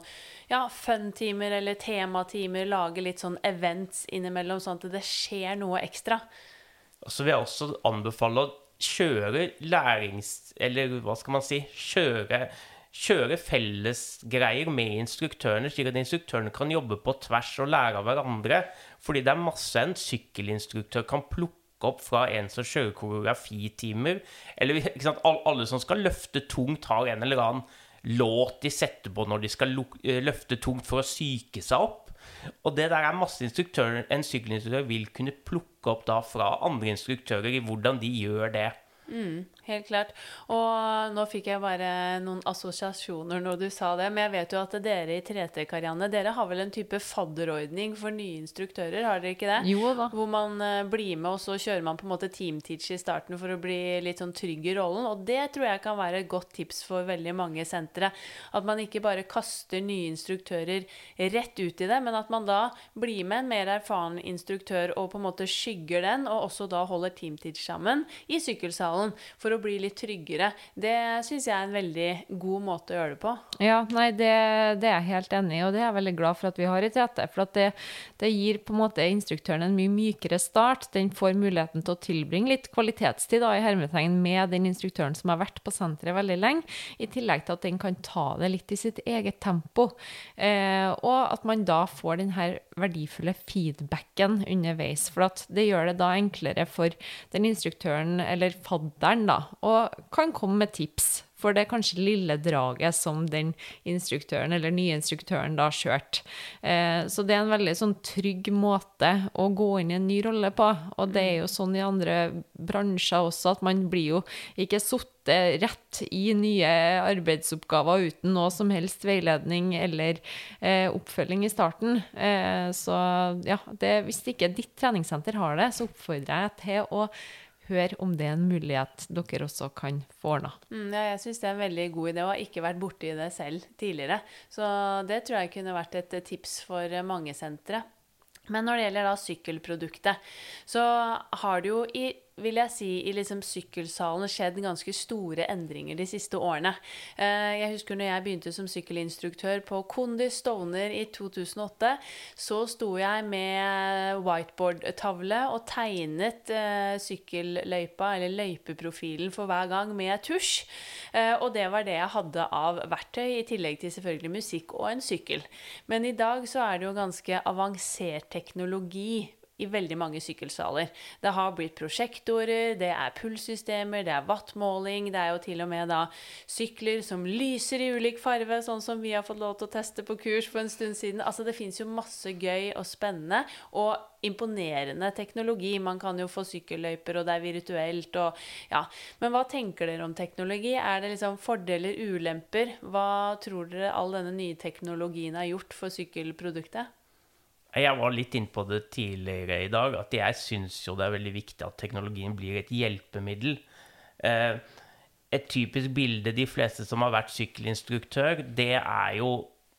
ja, fun-timer eller tematimer. Lage litt sånn events innimellom, sånn at det skjer noe ekstra. Så vil jeg også anbefale å kjøre lærings... Eller hva skal man si? Kjøre kjøre fellesgreier med instruktørene, slik at instruktørene kan jobbe på tvers og lære av hverandre. Fordi det er masse en sykkelinstruktør kan plukke opp fra en som kjører koreografitimer. Eller sant, alle som skal løfte tungt, har en eller annen låt de setter på når de skal eh, løfte tungt for å syke seg opp. Og det der er masse instruktører en sykkelinstruktør vil kunne plukke opp da fra andre instruktører i hvordan de gjør det. Mm. Helt klart. Og nå fikk jeg bare noen assosiasjoner når du sa det. Men jeg vet jo at dere i 3T, Karianne, dere har vel en type fadderordning for nye instruktører, har dere ikke det? Jo da. Hvor man eh, blir med, og så kjører man på en måte teamteach i starten for å bli litt sånn trygg i rollen. Og det tror jeg kan være et godt tips for veldig mange sentre. At man ikke bare kaster nye instruktører rett ut i det, men at man da blir med en mer erfaren instruktør og på en måte skygger den, og også da holder teamteach sammen i sykkelsalen. for å bli litt tryggere. Det syns jeg er en veldig god måte å gjøre det på. Ja, nei, det, det er jeg helt enig i, og det er jeg veldig glad for at vi har i Tete. For det, det, gir på en måte instruktøren en mye mykere start. Den får muligheten til å tilbringe litt kvalitetstid da, i hermetegn med den instruktøren som har vært på senteret veldig lenge, i tillegg til at den kan ta det litt i sitt eget tempo. Eh, og at man da får den her verdifulle feedbacken underveis. For at det gjør det da enklere for den instruktøren, eller fadderen, da, og kan komme med tips. For det er kanskje lille draget som den instruktøren eller nye instruktøren da kjørte. Eh, så det er en veldig sånn trygg måte å gå inn i en ny rolle på. Og det er jo sånn i andre bransjer også, at man blir jo ikke sittet rett i nye arbeidsoppgaver uten noe som helst veiledning eller eh, oppfølging i starten. Eh, så ja, det, hvis ikke ditt treningssenter har det, så oppfordrer jeg til å høre om det er en mulighet dere også kan få ordna. Mm, ja, jeg syns det er en veldig god idé, og har ikke vært borti det selv tidligere. Så det tror jeg kunne vært et tips for mange sentre. Men når det gjelder da sykkelproduktet, så har det jo i vil jeg si, i liksom sykkelsalen skjedd ganske store endringer de siste årene. Eh, jeg husker når jeg begynte som sykkelinstruktør på Kondi Stovner i 2008, så sto jeg med whiteboard-tavle og tegnet eh, sykkelløypa, eller løypeprofilen for hver gang, med tusj. Eh, og det var det jeg hadde av verktøy, i tillegg til selvfølgelig musikk og en sykkel. Men i dag så er det jo ganske avansert teknologi i veldig mange sykkelsaler. Det har blitt prosjektorer, det er pulssystemer, det er wattmåling, det er jo til og med da sykler som lyser i ulik farve, sånn som vi har fått lov til å teste på kurs for en stund siden. Altså det fins jo masse gøy og spennende og imponerende teknologi. Man kan jo få sykkelløyper, og det er virtuelt og ja. Men hva tenker dere om teknologi? Er det liksom fordeler, ulemper? Hva tror dere all denne nye teknologien har gjort for sykkelproduktet? Jeg var litt inne på det tidligere i dag, at jeg syns jo det er veldig viktig at teknologien blir et hjelpemiddel. Eh, et typisk bilde de fleste som har vært sykkelinstruktør, det er jo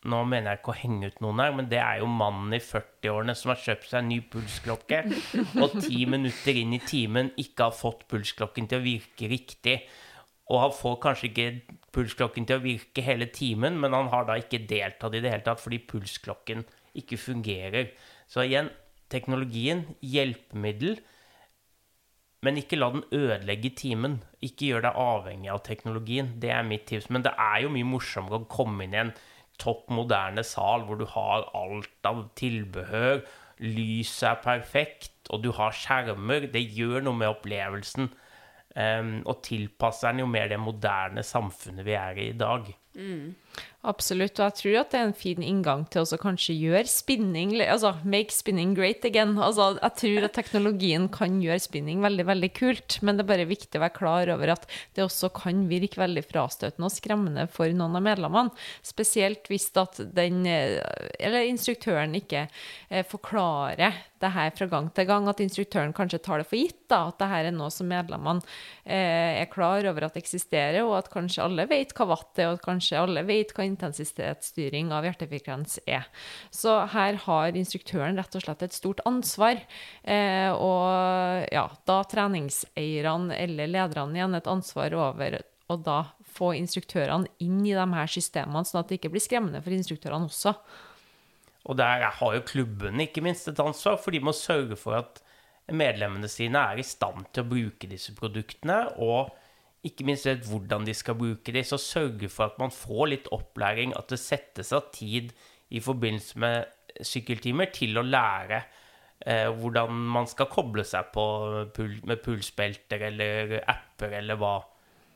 Nå mener jeg ikke å henge ut noen her, men det er jo mannen i 40-årene som har kjøpt seg en ny pulsklokke, og ti minutter inn i timen ikke har fått pulsklokken til å virke riktig. Og han får kanskje ikke pulsklokken til å virke hele timen, men han har da ikke deltatt i det hele tatt fordi pulsklokken ikke fungerer. Så igjen, teknologien, hjelpemiddel, men ikke la den ødelegge timen. Ikke gjør deg avhengig av teknologien. Det er mitt tips. Men det er jo mye morsommere å komme inn i en topp moderne sal hvor du har alt av tilbehør, lyset er perfekt, og du har skjermer. Det gjør noe med opplevelsen. Um, og tilpasser den jo mer det moderne samfunnet vi er i i dag. Mm. Absolutt, og jeg tror at det er en fin inngang til å kanskje gjøre spinning Altså make spinning great again. Altså, jeg tror at teknologien kan gjøre spinning veldig, veldig kult, men det er bare viktig å være klar over at det også kan virke veldig frastøtende og skremmende for noen av medlemmene. Spesielt hvis at den, eller instruktøren ikke eh, forklarer det her fra gang til gang, at instruktøren kanskje tar det for gitt, da, at det her er noe som medlemmene eh, er klar over at eksisterer, og at kanskje alle vet hva watt er, og at kanskje alle vet hva intensitetsstyring av hjertefrekvens er. Så her har instruktøren rett og slett et stort ansvar. Eh, og ja, da treningseierne eller lederne igjen et ansvar over å da få instruktørene inn i de her systemene, sånn at det ikke blir skremmende for instruktørene også. Og der har jo klubbene ikke minst et ansvar, for de må sørge for at medlemmene sine er i stand til å bruke disse produktene, og ikke minst vet hvordan de skal bruke dem, så sørge for at man får litt opplæring, at det settes av tid i forbindelse med sykkeltimer til å lære eh, hvordan man skal koble seg på med pulsbelter eller apper eller hva.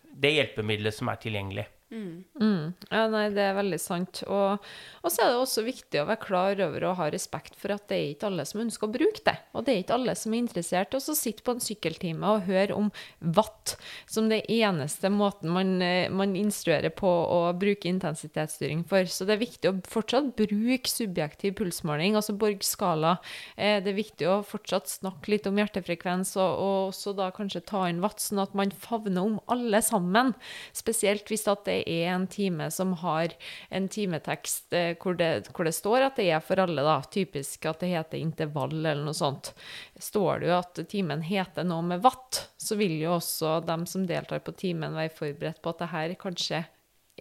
Det hjelpemiddelet som er tilgjengelig. Mm. Ja, nei, det er veldig sant. Og, og så er det også viktig å være klar over og ha respekt for at det er ikke alle som ønsker å bruke det. Og det er ikke alle som er interessert i å sitte på en sykkeltime og høre om watt som det eneste måten man, eh, man instruerer på å bruke intensitetsstyring for. Så det er viktig å fortsatt bruke subjektiv pulsmåling, altså Borg-skala. Eh, det er viktig å fortsatt snakke litt om hjertefrekvens, og, og også da kanskje ta inn watt, sånn at man favner om alle sammen. Spesielt hvis at det er en time som har en timetekst eh, hvor det, hvor det står at det er for alle, da. Typisk at det heter intervall eller noe sånt. Står det jo at timen heter noe med watt, så vil jo også dem som deltar på timen være forberedt på at det her kanskje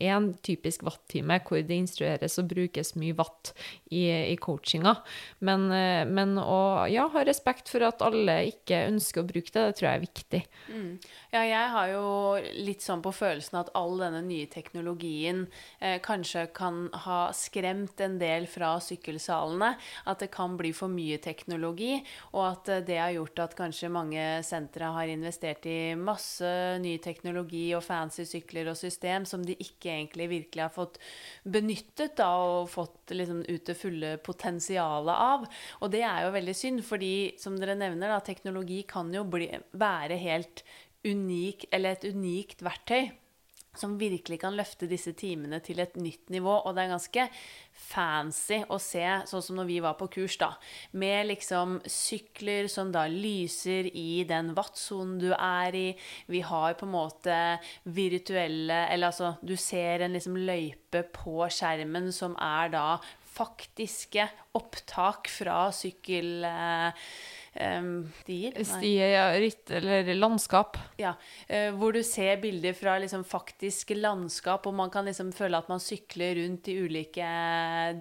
en typisk watt-time hvor det instrueres og brukes mye watt i, i coachinga. Men, eh, men å ja, ha respekt for at alle ikke ønsker å bruke det, det tror jeg er viktig. Ja, jeg har jo litt sånn på følelsen at all denne nye teknologien eh, kanskje kan ha skremt en del fra sykkelsalene. At det kan bli for mye teknologi, og at eh, det har gjort at kanskje mange sentre har investert i masse ny teknologi og fancy sykler og system som de ikke egentlig virkelig har fått benyttet da, og fått liksom ut det fulle potensialet av. Og det er jo veldig synd, fordi som dere nevner, da, teknologi kan jo bli, være helt unik, eller et unikt verktøy som virkelig kan løfte disse timene til et nytt nivå. Og det er ganske fancy å se, sånn som når vi var på kurs, da. Med liksom sykler som da lyser i den wattsonen du er i. Vi har på en måte virtuelle Eller altså, du ser en liksom løype på skjermen som er da faktiske opptak fra sykkel... Eh, em, stier? Stier, ja, ritt eller landskap. Ja, uh, hvor du ser bilder fra liksom faktiske landskap, og man kan liksom føle at man sykler rundt i ulike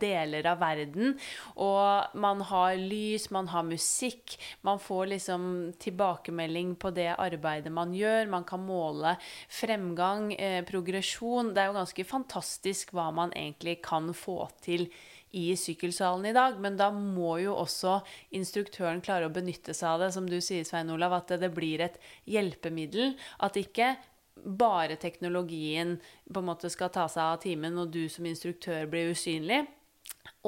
deler av verden. Og man har lys, man har musikk, man får liksom tilbakemelding på det arbeidet man gjør. Man kan måle fremgang, uh, progresjon. Det er jo ganske fantastisk hva man egentlig kan få til i sykkelsalen i dag, men da må jo også instruktøren klare å benytte seg av det, som du sier, Svein Olav, at det blir et hjelpemiddel. At ikke bare teknologien på en måte skal ta seg av timen, og du som instruktør blir usynlig.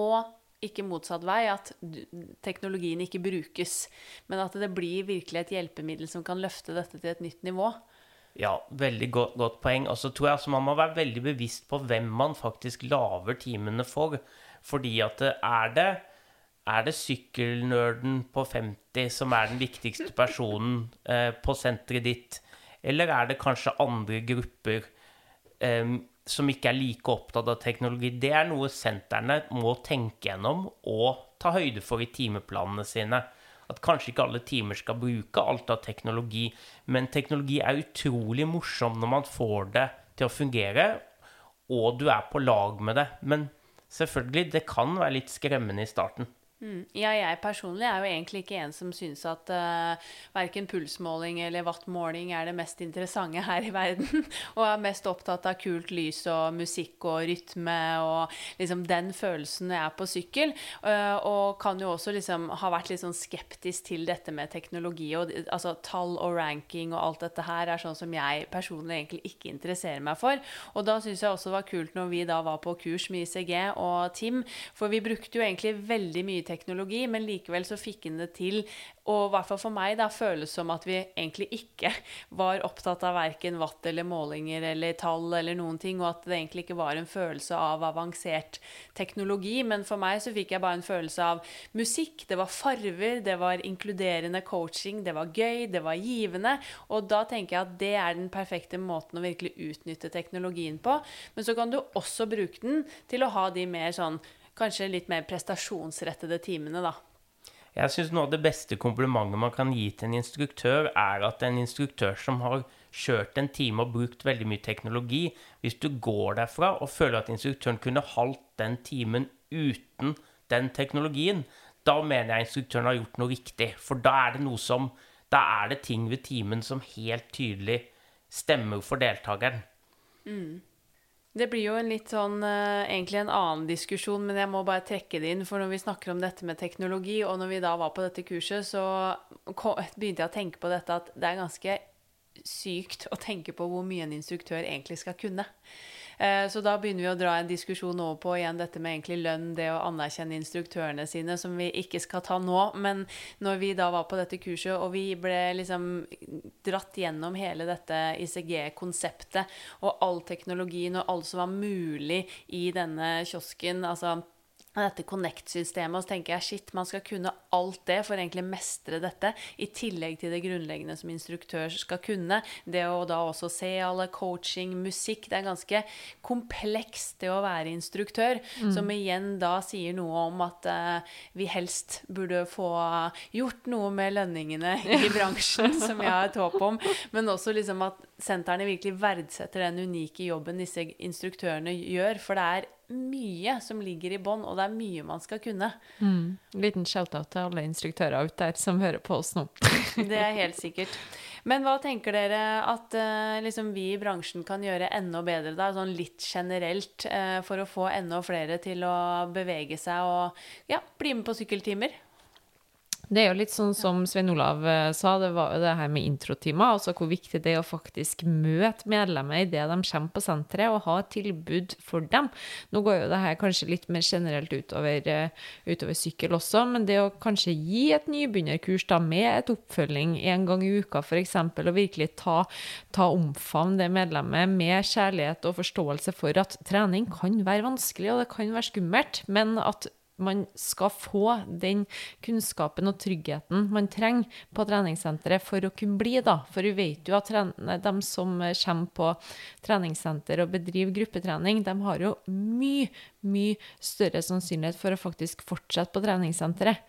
Og ikke motsatt vei, at teknologien ikke brukes, men at det blir virkelig et hjelpemiddel som kan løfte dette til et nytt nivå. Ja, veldig godt, godt poeng. Og så tror jeg altså man må være veldig bevisst på hvem man faktisk lager timene for. Fordi at er det er det sykkelnerden på 50 som er den viktigste personen eh, på senteret ditt, eller er det kanskje andre grupper eh, som ikke er like opptatt av teknologi? Det er noe sentrene må tenke gjennom og ta høyde for i timeplanene sine. At kanskje ikke alle timer skal bruke alt av teknologi, men teknologi er utrolig morsom når man får det til å fungere, og du er på lag med det. Men selvfølgelig, det kan være litt skremmende i starten. Mm. Ja, jeg personlig er jo egentlig ikke en som syns at uh, verken pulsmåling eller wattmåling er det mest interessante her i verden. og er mest opptatt av kult lys og musikk og rytme og liksom den følelsen jeg er på sykkel. Uh, og kan jo også liksom ha vært litt sånn skeptisk til dette med teknologi og altså tall og ranking og alt dette her er sånn som jeg personlig egentlig ikke interesserer meg for. Og da syns jeg også det var kult når vi da var på kurs med ICG og Tim, for vi brukte jo egentlig veldig mye teknologi, men likevel så fikk han det til, og i hvert fall for meg da, føles som at vi egentlig ikke var opptatt av verken watt eller målinger eller tall eller noen ting, og at det egentlig ikke var en følelse av avansert teknologi, men for meg så fikk jeg bare en følelse av musikk, det var farver, det var inkluderende coaching, det var gøy, det var givende, og da tenker jeg at det er den perfekte måten å virkelig utnytte teknologien på, men så kan du også bruke den til å ha de mer sånn kanskje litt mer prestasjonsrettede timene, da. Jeg syns noe av det beste komplimentet man kan gi til en instruktør, er at en instruktør som har kjørt en time og brukt veldig mye teknologi, hvis du går derfra og føler at instruktøren kunne holdt den timen uten den teknologien, da mener jeg instruktøren har gjort noe riktig. For da er det noe som Da er det ting ved timen som helt tydelig stemmer for deltakeren. Det blir jo en litt sånn eh, egentlig en annen diskusjon, men jeg må bare trekke det inn. For når vi snakker om dette med teknologi, og når vi da var på dette kurset, så begynte jeg å tenke på dette at det er ganske sykt å tenke på hvor mye en instruktør egentlig skal kunne. Eh, så da begynner vi å dra en diskusjon over på igjen dette med egentlig lønn, det å anerkjenne instruktørene sine, som vi ikke skal ta nå. Men når vi da var på dette kurset, og vi ble liksom dratt gjennom hele dette ICG-konseptet og all teknologien og alt som var mulig i denne kiosken, altså dette Connect-systemet, og så tenker jeg shit, man skal kunne alt det for egentlig mestre dette, i tillegg til det grunnleggende som instruktør skal kunne. Det å da også se alle coaching, musikk Det er ganske komplekst, det å være instruktør, mm. som igjen da sier noe om at uh, vi helst burde få gjort noe med lønningene i bransjen, som jeg har et håp om, men også liksom at sentrene virkelig verdsetter den unike jobben disse instruktørene gjør, for det er mye som ligger i bånn, og det er mye man skal kunne. Mm. Liten shout-out til alle instruktører ute der som hører på oss nå. det er helt sikkert. Men hva tenker dere at uh, liksom vi i bransjen kan gjøre enda bedre, da, sånn litt generelt, uh, for å få enda flere til å bevege seg og ja, bli med på sykkeltimer? Det er jo litt sånn som Svein Olav eh, sa, det var jo det her med introtimer. Altså hvor viktig det er å faktisk møte medlemmer idet de kommer på senteret, og ha et tilbud for dem. Nå går jo det her kanskje litt mer generelt utover, eh, utover sykkel også, men det å kanskje gi et nybegynnerkurs da med et oppfølging en gang i uka f.eks., og virkelig ta, ta omfavn det medlemmet med kjærlighet og forståelse for at trening kan være vanskelig, og det kan være skummelt, men at man skal få den kunnskapen og tryggheten man trenger på treningssenteret for å kunne bli, da. For vi vet jo at de som kommer på treningssenter og bedriver gruppetrening, de har jo mye, mye større sannsynlighet for å faktisk fortsette på treningssenteret.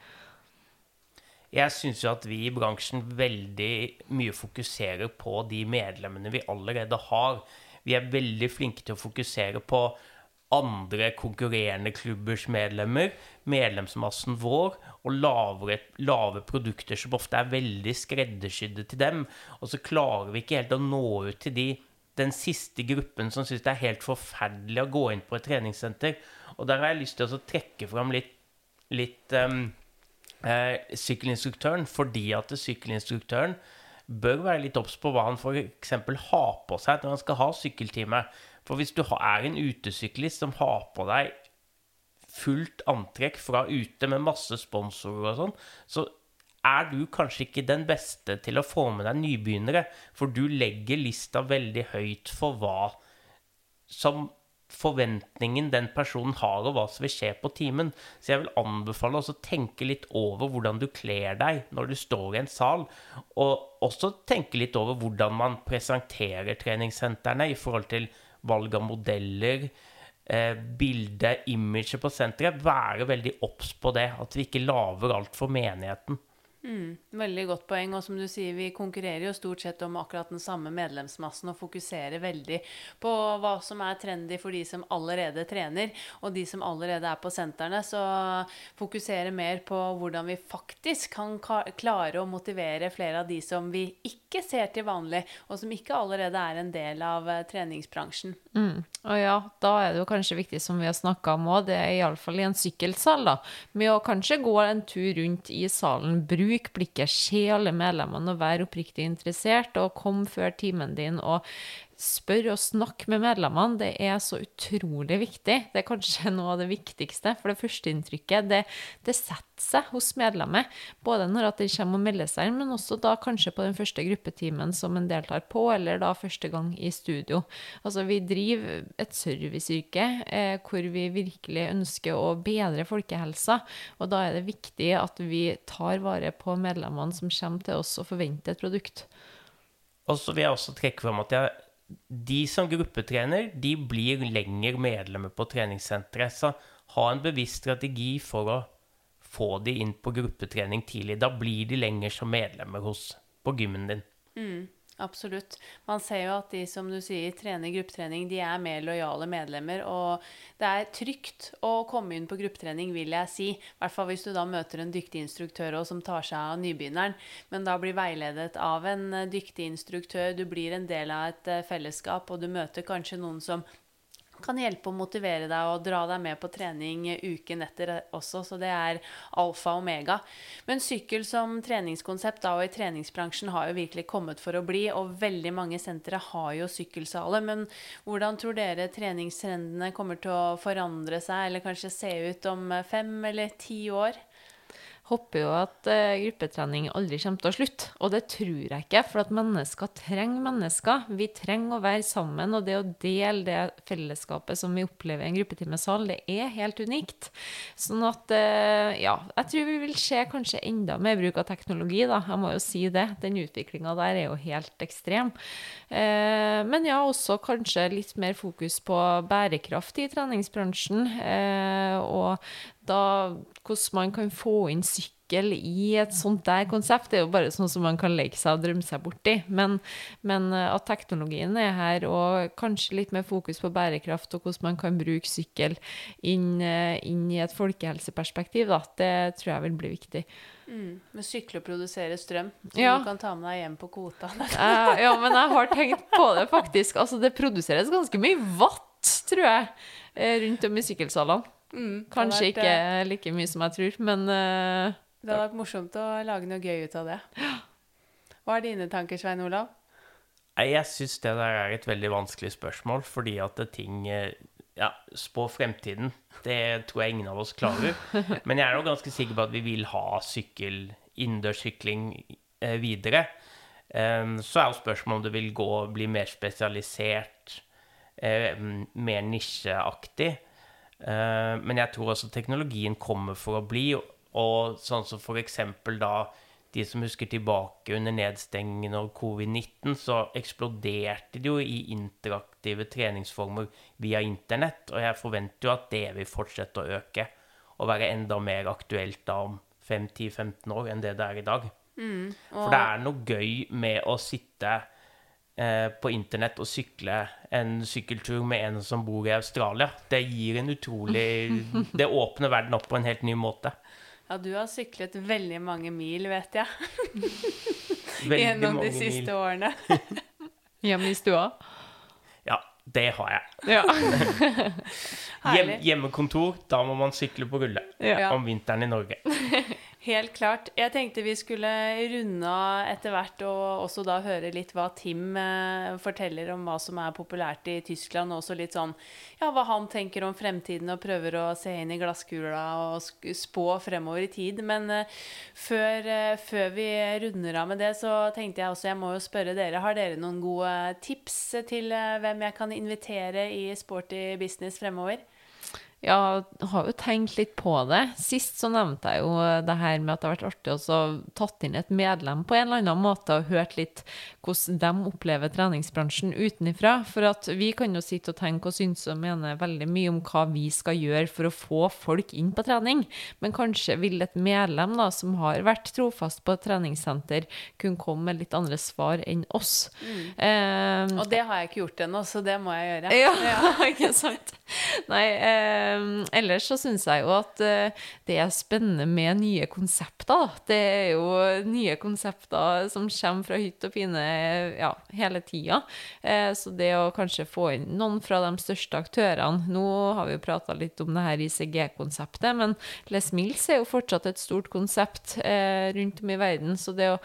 Jeg syns jo at vi i bransjen veldig mye fokuserer på de medlemmene vi allerede har. Vi er veldig flinke til å fokusere på andre konkurrerende klubbers medlemmer, medlemsmassen vår, og lavere, lave produkter som ofte er veldig skreddersydde til dem. Og så klarer vi ikke helt å nå ut til de, den siste gruppen som syns det er helt forferdelig å gå inn på et treningssenter. Og der har jeg lyst til å trekke fram litt, litt um, eh, sykkelinstruktøren, fordi at sykkelinstruktøren bør være litt obs på hva han f.eks. har på seg når han skal ha sykkeltime. For hvis du er en utesyklist som har på deg fullt antrekk fra ute med masse sponsorer og sånn, så er du kanskje ikke den beste til å få med deg nybegynnere. For du legger lista veldig høyt for hva som forventningen den personen har, og hva som vil skje på timen. Så jeg vil anbefale å tenke litt over hvordan du kler deg når du står i en sal. Og også tenke litt over hvordan man presenterer treningssentrene i forhold til valg av modeller, eh, bilde, imaget på senteret, være veldig obs på det. At vi ikke lager alt for menigheten. Mm, veldig godt poeng. Og som du sier, vi konkurrerer jo stort sett om akkurat den samme medlemsmassen og fokuserer veldig på hva som er trendy for de som allerede trener, og de som allerede er på sentrene. Så fokuserer mer på hvordan vi faktisk kan klare å motivere flere av de som vi ikke ser til vanlig, og som ikke allerede er en del av eh, treningsbransjen. Mm. Og ja, da er det jo kanskje viktig, som vi har snakka om òg, det er iallfall i en sykkelsal, da, med å kanskje gå en tur rundt i salen. Bruk bruk blikket, se alle medlemmene og være oppriktig interessert, og kom før timen din og spør og snakk med medlemmene. Det er så utrolig viktig. Det er kanskje noe av det viktigste. For det førsteinntrykket, det, det setter seg hos medlemmet. Både når at de kommer og melder seg inn, men også da kanskje på den første gruppetimen som en deltar på, eller da første gang i studio. Altså, vi driver et serviceyrke eh, hvor vi virkelig ønsker å bedre folkehelsa. Og da er det viktig at vi tar vare på medlemmene som kommer til oss og forventer et produkt. Og så vil jeg også trekke fram at jeg de som gruppetrener, de blir lenger medlemmer på treningssenteret. Så ha en bevisst strategi for å få de inn på gruppetrening tidlig. Da blir de lenger som medlemmer hos, på gymmen din. Mm. Absolutt. Man ser jo at de som du sier trener gruppetrening, de er mer lojale medlemmer. Og det er trygt å komme inn på gruppetrening, vil jeg si. I hvert fall hvis du da møter en dyktig instruktør også, som tar seg av nybegynneren. Men da blir veiledet av en eh, dyktig instruktør. Du blir en del av et eh, fellesskap, og du møter kanskje noen som kan hjelpe å motivere deg og dra deg med på trening uken etter også, så det er alfa og omega. Men sykkel som treningskonsept da, og i treningsbransjen har jo virkelig kommet for å bli, og veldig mange sentre har jo sykkelsaler. Men hvordan tror dere treningstrendene kommer til å forandre seg, eller kanskje se ut om fem eller ti år? Håper jo at uh, gruppetrening aldri kommer til å slutte. Og det tror jeg ikke, for at mennesker trenger mennesker. Vi trenger å være sammen, og det å dele det fellesskapet som vi opplever i en gruppetimesal, det er helt unikt. Sånn at uh, ja, jeg tror vi vil se kanskje enda mer bruk av teknologi, da. Jeg må jo si det. Den utviklinga der er jo helt ekstrem. Uh, men ja, også kanskje litt mer fokus på bærekraft i treningsbransjen. og da hvordan man kan få inn sykkel i et sånt der konsept, det er jo bare sånn som man kan leke seg og drømme seg borti. Men, men eh, at teknologien er her, og kanskje litt mer fokus på bærekraft og hvordan man kan bruke sykkel inn, eh, inn i et folkehelseperspektiv, da, det tror jeg vil bli viktig. Mm, med sykle og produsere strøm, som Ja. du kan ta med deg hjem på kvota. Eh, ja, men jeg har tenkt på det, faktisk. Altså, det produseres ganske mye vatt, tror jeg, eh, rundt om i sykkelsalene. Mm, Kanskje vært, ikke eh, like mye som jeg tror, men uh, Det hadde vært morsomt å lage noe gøy ut av det. Hva er dine tanker, Svein Olav? Jeg syns det der er et veldig vanskelig spørsmål, fordi at det ting eh, Ja, spå fremtiden, det tror jeg ingen av oss klarer. Men jeg er jo ganske sikker på at vi vil ha sykkel, innendørssykling videre. Så er jo spørsmålet om det vil gå bli mer spesialisert, mer nisjeaktig. Eh, men jeg tror også teknologien kommer for å bli, og sånn som eksempel da de som husker tilbake under nedstengingen av covid-19, så eksploderte det jo i interaktive treningsformer via internett, og jeg forventer jo at det vil fortsette å øke, og være enda mer aktuelt da om 5-10-15 år enn det det er i dag. For det er noe gøy med å sitte på internett og sykle en sykkeltur med en som bor i Australia. Det gir en utrolig Det åpner verden opp på en helt ny måte. Ja, du har syklet veldig mange mil, vet jeg, Veldig gjennom mange de siste mil. årene. hjemme i stua. Ja, det har jeg. Ja. Hjem, hjemmekontor, da må man sykle på rulle. Ja. Om vinteren i Norge. Helt klart. Jeg tenkte vi skulle runde av etter hvert, og også da høre litt hva Tim eh, forteller om hva som er populært i Tyskland, og også litt sånn ja, hva han tenker om fremtiden, og prøver å se inn i glasskula og spå fremover i tid. Men eh, før, eh, før vi runder av med det, så tenkte jeg også jeg må jo spørre dere, har dere noen gode tips til hvem jeg kan invitere i Sporty business fremover? Ja, har jo tenkt litt på det. Sist så nevnte jeg jo det her med at det har vært artig å så tatt inn et medlem på en eller annen måte og hørt litt hvordan de opplever treningsbransjen utenifra. For at vi kan jo sitte og tenke og synes og mene veldig mye om hva vi skal gjøre for å få folk inn på trening, men kanskje vil et medlem da, som har vært trofast på et treningssenter, kunne komme med litt andre svar enn oss. Eh, Og det har jeg ikke gjort ennå, så det må jeg gjøre. ja, ikke sant? Nei, eh, ellers så syns jeg jo at eh, det er spennende med nye konsepter. Det er jo nye konsepter som kommer fra hytt og pine ja, hele tida. Eh, så det å kanskje få inn noen fra de største aktørene Nå har vi jo prata litt om det her ICG-konseptet, men Les Mills er jo fortsatt et stort konsept eh, rundt om i verden. Så det å,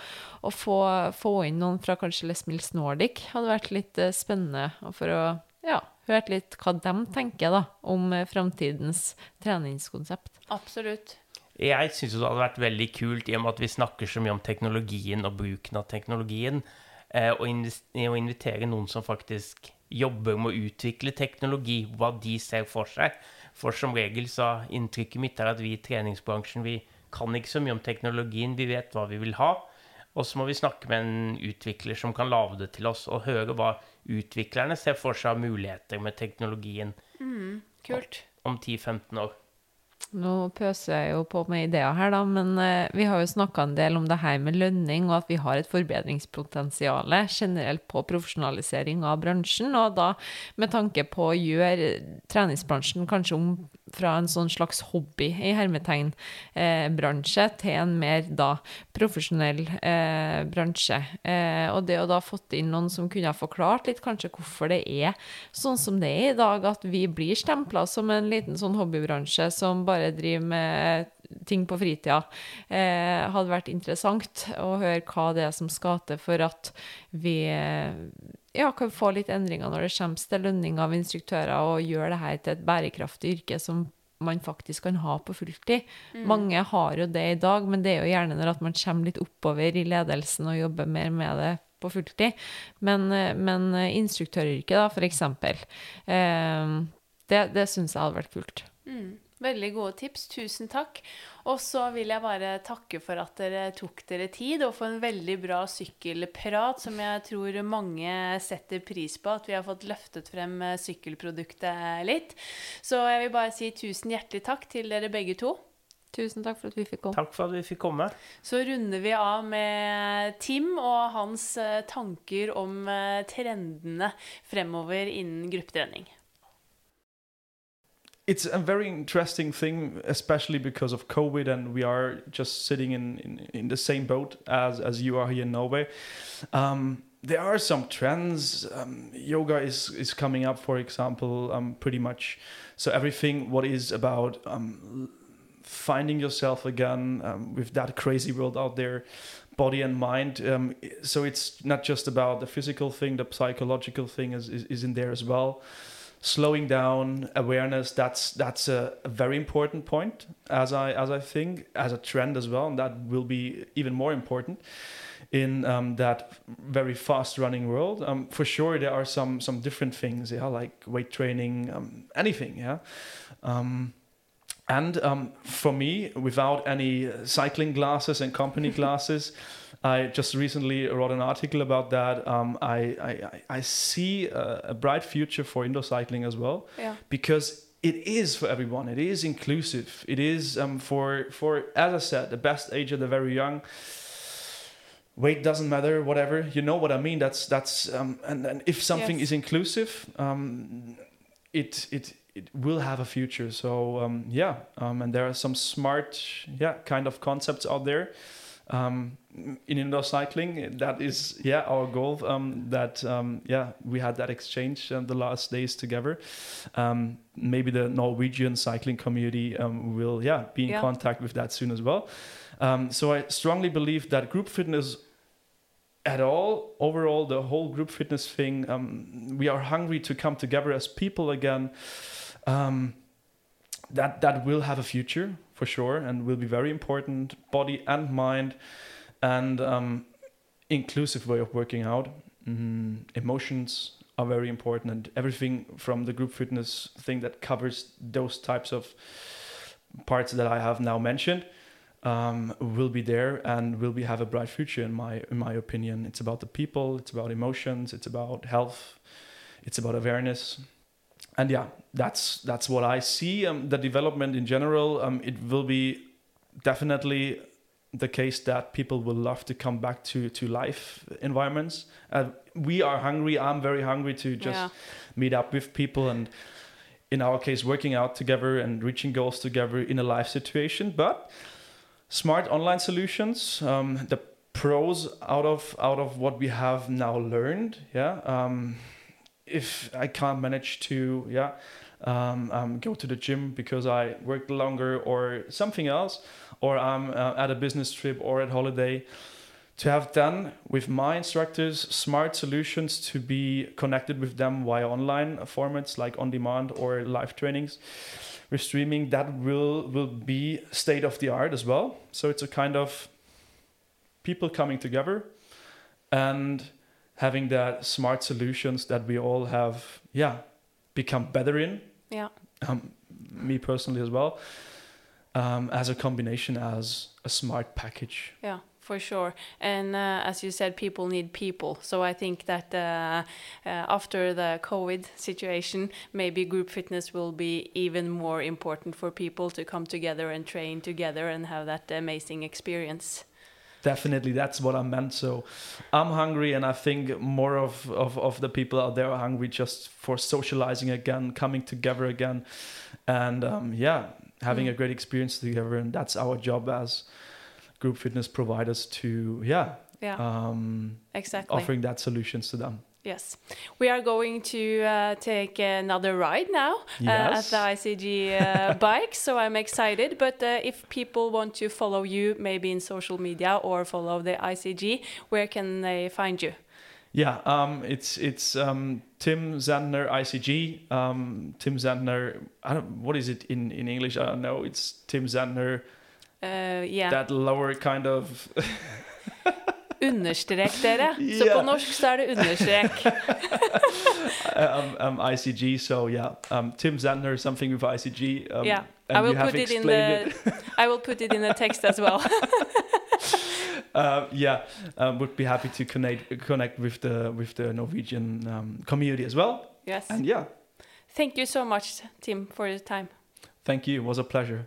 å få, få inn noen fra kanskje Les Mills Nordic hadde vært litt eh, spennende. for å ja, hørt litt hva de tenker da, om eh, framtidens treningskonsept. Absolutt. Jeg syns det hadde vært veldig kult, i og med at vi snakker så mye om teknologien og bruken av teknologien, eh, å å invitere noen som faktisk jobber med å utvikle teknologi, hva de ser for seg. For som regel så inntrykket mitt er at vi i treningsbransjen vi kan ikke så mye om teknologien, vi vet hva vi vil ha. Og så må vi snakke med en utvikler som kan lage det til oss, og høre hva utviklerne ser for seg muligheter med teknologien Kult. om 10-15 år. Nå pøser jeg jo på med ideer her, da, men eh, vi har jo snakka en del om det her med lønning, og at vi har et forbedringspotensial generelt på profesjonalisering av bransjen. Og da med tanke på å gjøre treningsbransjen kanskje om fra en sånn slags hobby i hermetegn eh, til en mer da profesjonell eh, bransje. Eh, og det å da fått inn noen som kunne ha forklart litt kanskje hvorfor det er sånn som det er i dag, at vi blir stempla som en liten sånn hobbybransje som bare driver med ting på fritida, eh, hadde vært interessant å høre hva det er som skal til for at vi eh, ja, kan få litt endringer når det kommer til lønning av instruktører, og gjøre det her til et bærekraftig yrke som man faktisk kan ha på fulltid. Mange har jo det i dag, men det er jo gjerne når man kommer litt oppover i ledelsen og jobber mer med det på fulltid. Men, eh, men instruktøryrket, da, for eksempel, eh, det, det syns jeg hadde vært kult. Mm. Veldig gode tips. Tusen takk. Og så vil jeg bare takke for at dere tok dere tid, og for en veldig bra sykkelprat, som jeg tror mange setter pris på, at vi har fått løftet frem eh, sykkelproduktet litt. Så jeg vil bare si tusen hjertelig takk til dere begge to. Tusen takk for at vi fikk komme. Takk for at vi fikk komme. Så runder vi av med Tim og hans eh, tanker om eh, trendene fremover innen gruppetrening. It's a very interesting thing, especially because of COVID, and we are just sitting in, in, in the same boat as, as you are here in Norway. Um, there are some trends. Um, yoga is, is coming up, for example, um, pretty much. So everything what is about um, finding yourself again um, with that crazy world out there, body and mind. Um, so it's not just about the physical thing; the psychological thing is, is, is in there as well slowing down awareness that's that's a, very important point as i as i think as a trend as well and that will be even more important in um, that very fast running world. Um, for sure there are some some different things yeah like weight training um, anything yeah. Um, and um, for me without any cycling glasses and company glasses I just recently wrote an article about that. Um, I, I, I see a, a, bright future for indoor cycling as well, yeah. because it is for everyone. It is inclusive. It is um, for for as I said, the best age of the very young. Weight doesn't matter, whatever. You know what I mean. That's that's um, and, and if something Yes. is inclusive, um, it it it will have a future. So um, yeah, um, and there are some smart yeah kind of concepts out there um, in indoor cycling. That is, yeah, our goal. Um, that um, yeah, we had that exchange uh, the last days together. Um, maybe the Norwegian cycling community um, will yeah be in Yeah. contact with that soon as well. Um, so I strongly believe that group fitness. At all, overall, the whole group fitness thing, um, we are hungry to come together as people again. Um, that that will have a future for sure and will be very important body and mind and um, inclusive way of working out. Mm, emotions are very important and everything from the group fitness thing that covers those types of parts that i have now mentioned um, will be there and will be have a bright future in my in my opinion. It's about the people it's about emotions it's about health it's about awareness and yeah, that's that's what I see. Um, the development in general, um, it will be definitely the case that people will love to come back to to life environments. Uh, we are hungry. I'm very hungry to just Yeah. meet up with people and, in our case, working out together and reaching goals together in a live situation. But smart online solutions, um, the pros out of out of what we have now learned, yeah. If I can't manage to, yeah, um, um, go to the gym because I worked longer or something else, or I'm uh, at a business trip or at holiday, to have done with my instructors smart solutions to be connected with them via online formats like on demand or live trainings with streaming that will will be state of the art as well. So it's a kind of people coming together and having that smart solutions that we all have yeah become better in Yeah. um, me personally as well um, as a combination as a smart package Yeah, for sure. And uh, as you said, people need people. So I think that uh, uh, after the COVID situation, maybe group fitness will be even more important for people to come together and train together and have that amazing experience. Definitely that's what i meant so i'm hungry and i think more of, of, of the people out there are hungry just for socializing again coming together again and um, yeah, having a great experience together, and that's our job as group fitness providers to yeah, Yeah, um, exactly. offering that solutions to them. Yes. We are going to uh, take another ride now uh, at the ICG uh, bike, so I'm excited. But uh, if people want to follow you, maybe in social media or follow the ICG, where can they find you? Yeah, um, it's it's um, Tim Zandner ICG. Um, Tim Zandner. I don't. What is it in in English? I don't know. It's Tim Zandner. Uh, yeah. That lower kind of. Understrek dere. Så Ja. på norsk så er det understrek. um, um, ICG. So yeah, um, Tim Zandner, something with ICG. Um, yeah. I will put it in the I will put it in the text as well. uh, yeah, um, would be happy to connect connect with the with the Norwegian um, community as well. yes. And yeah, Thank you so much, Tim, for your time. thank you. It was a pleasure.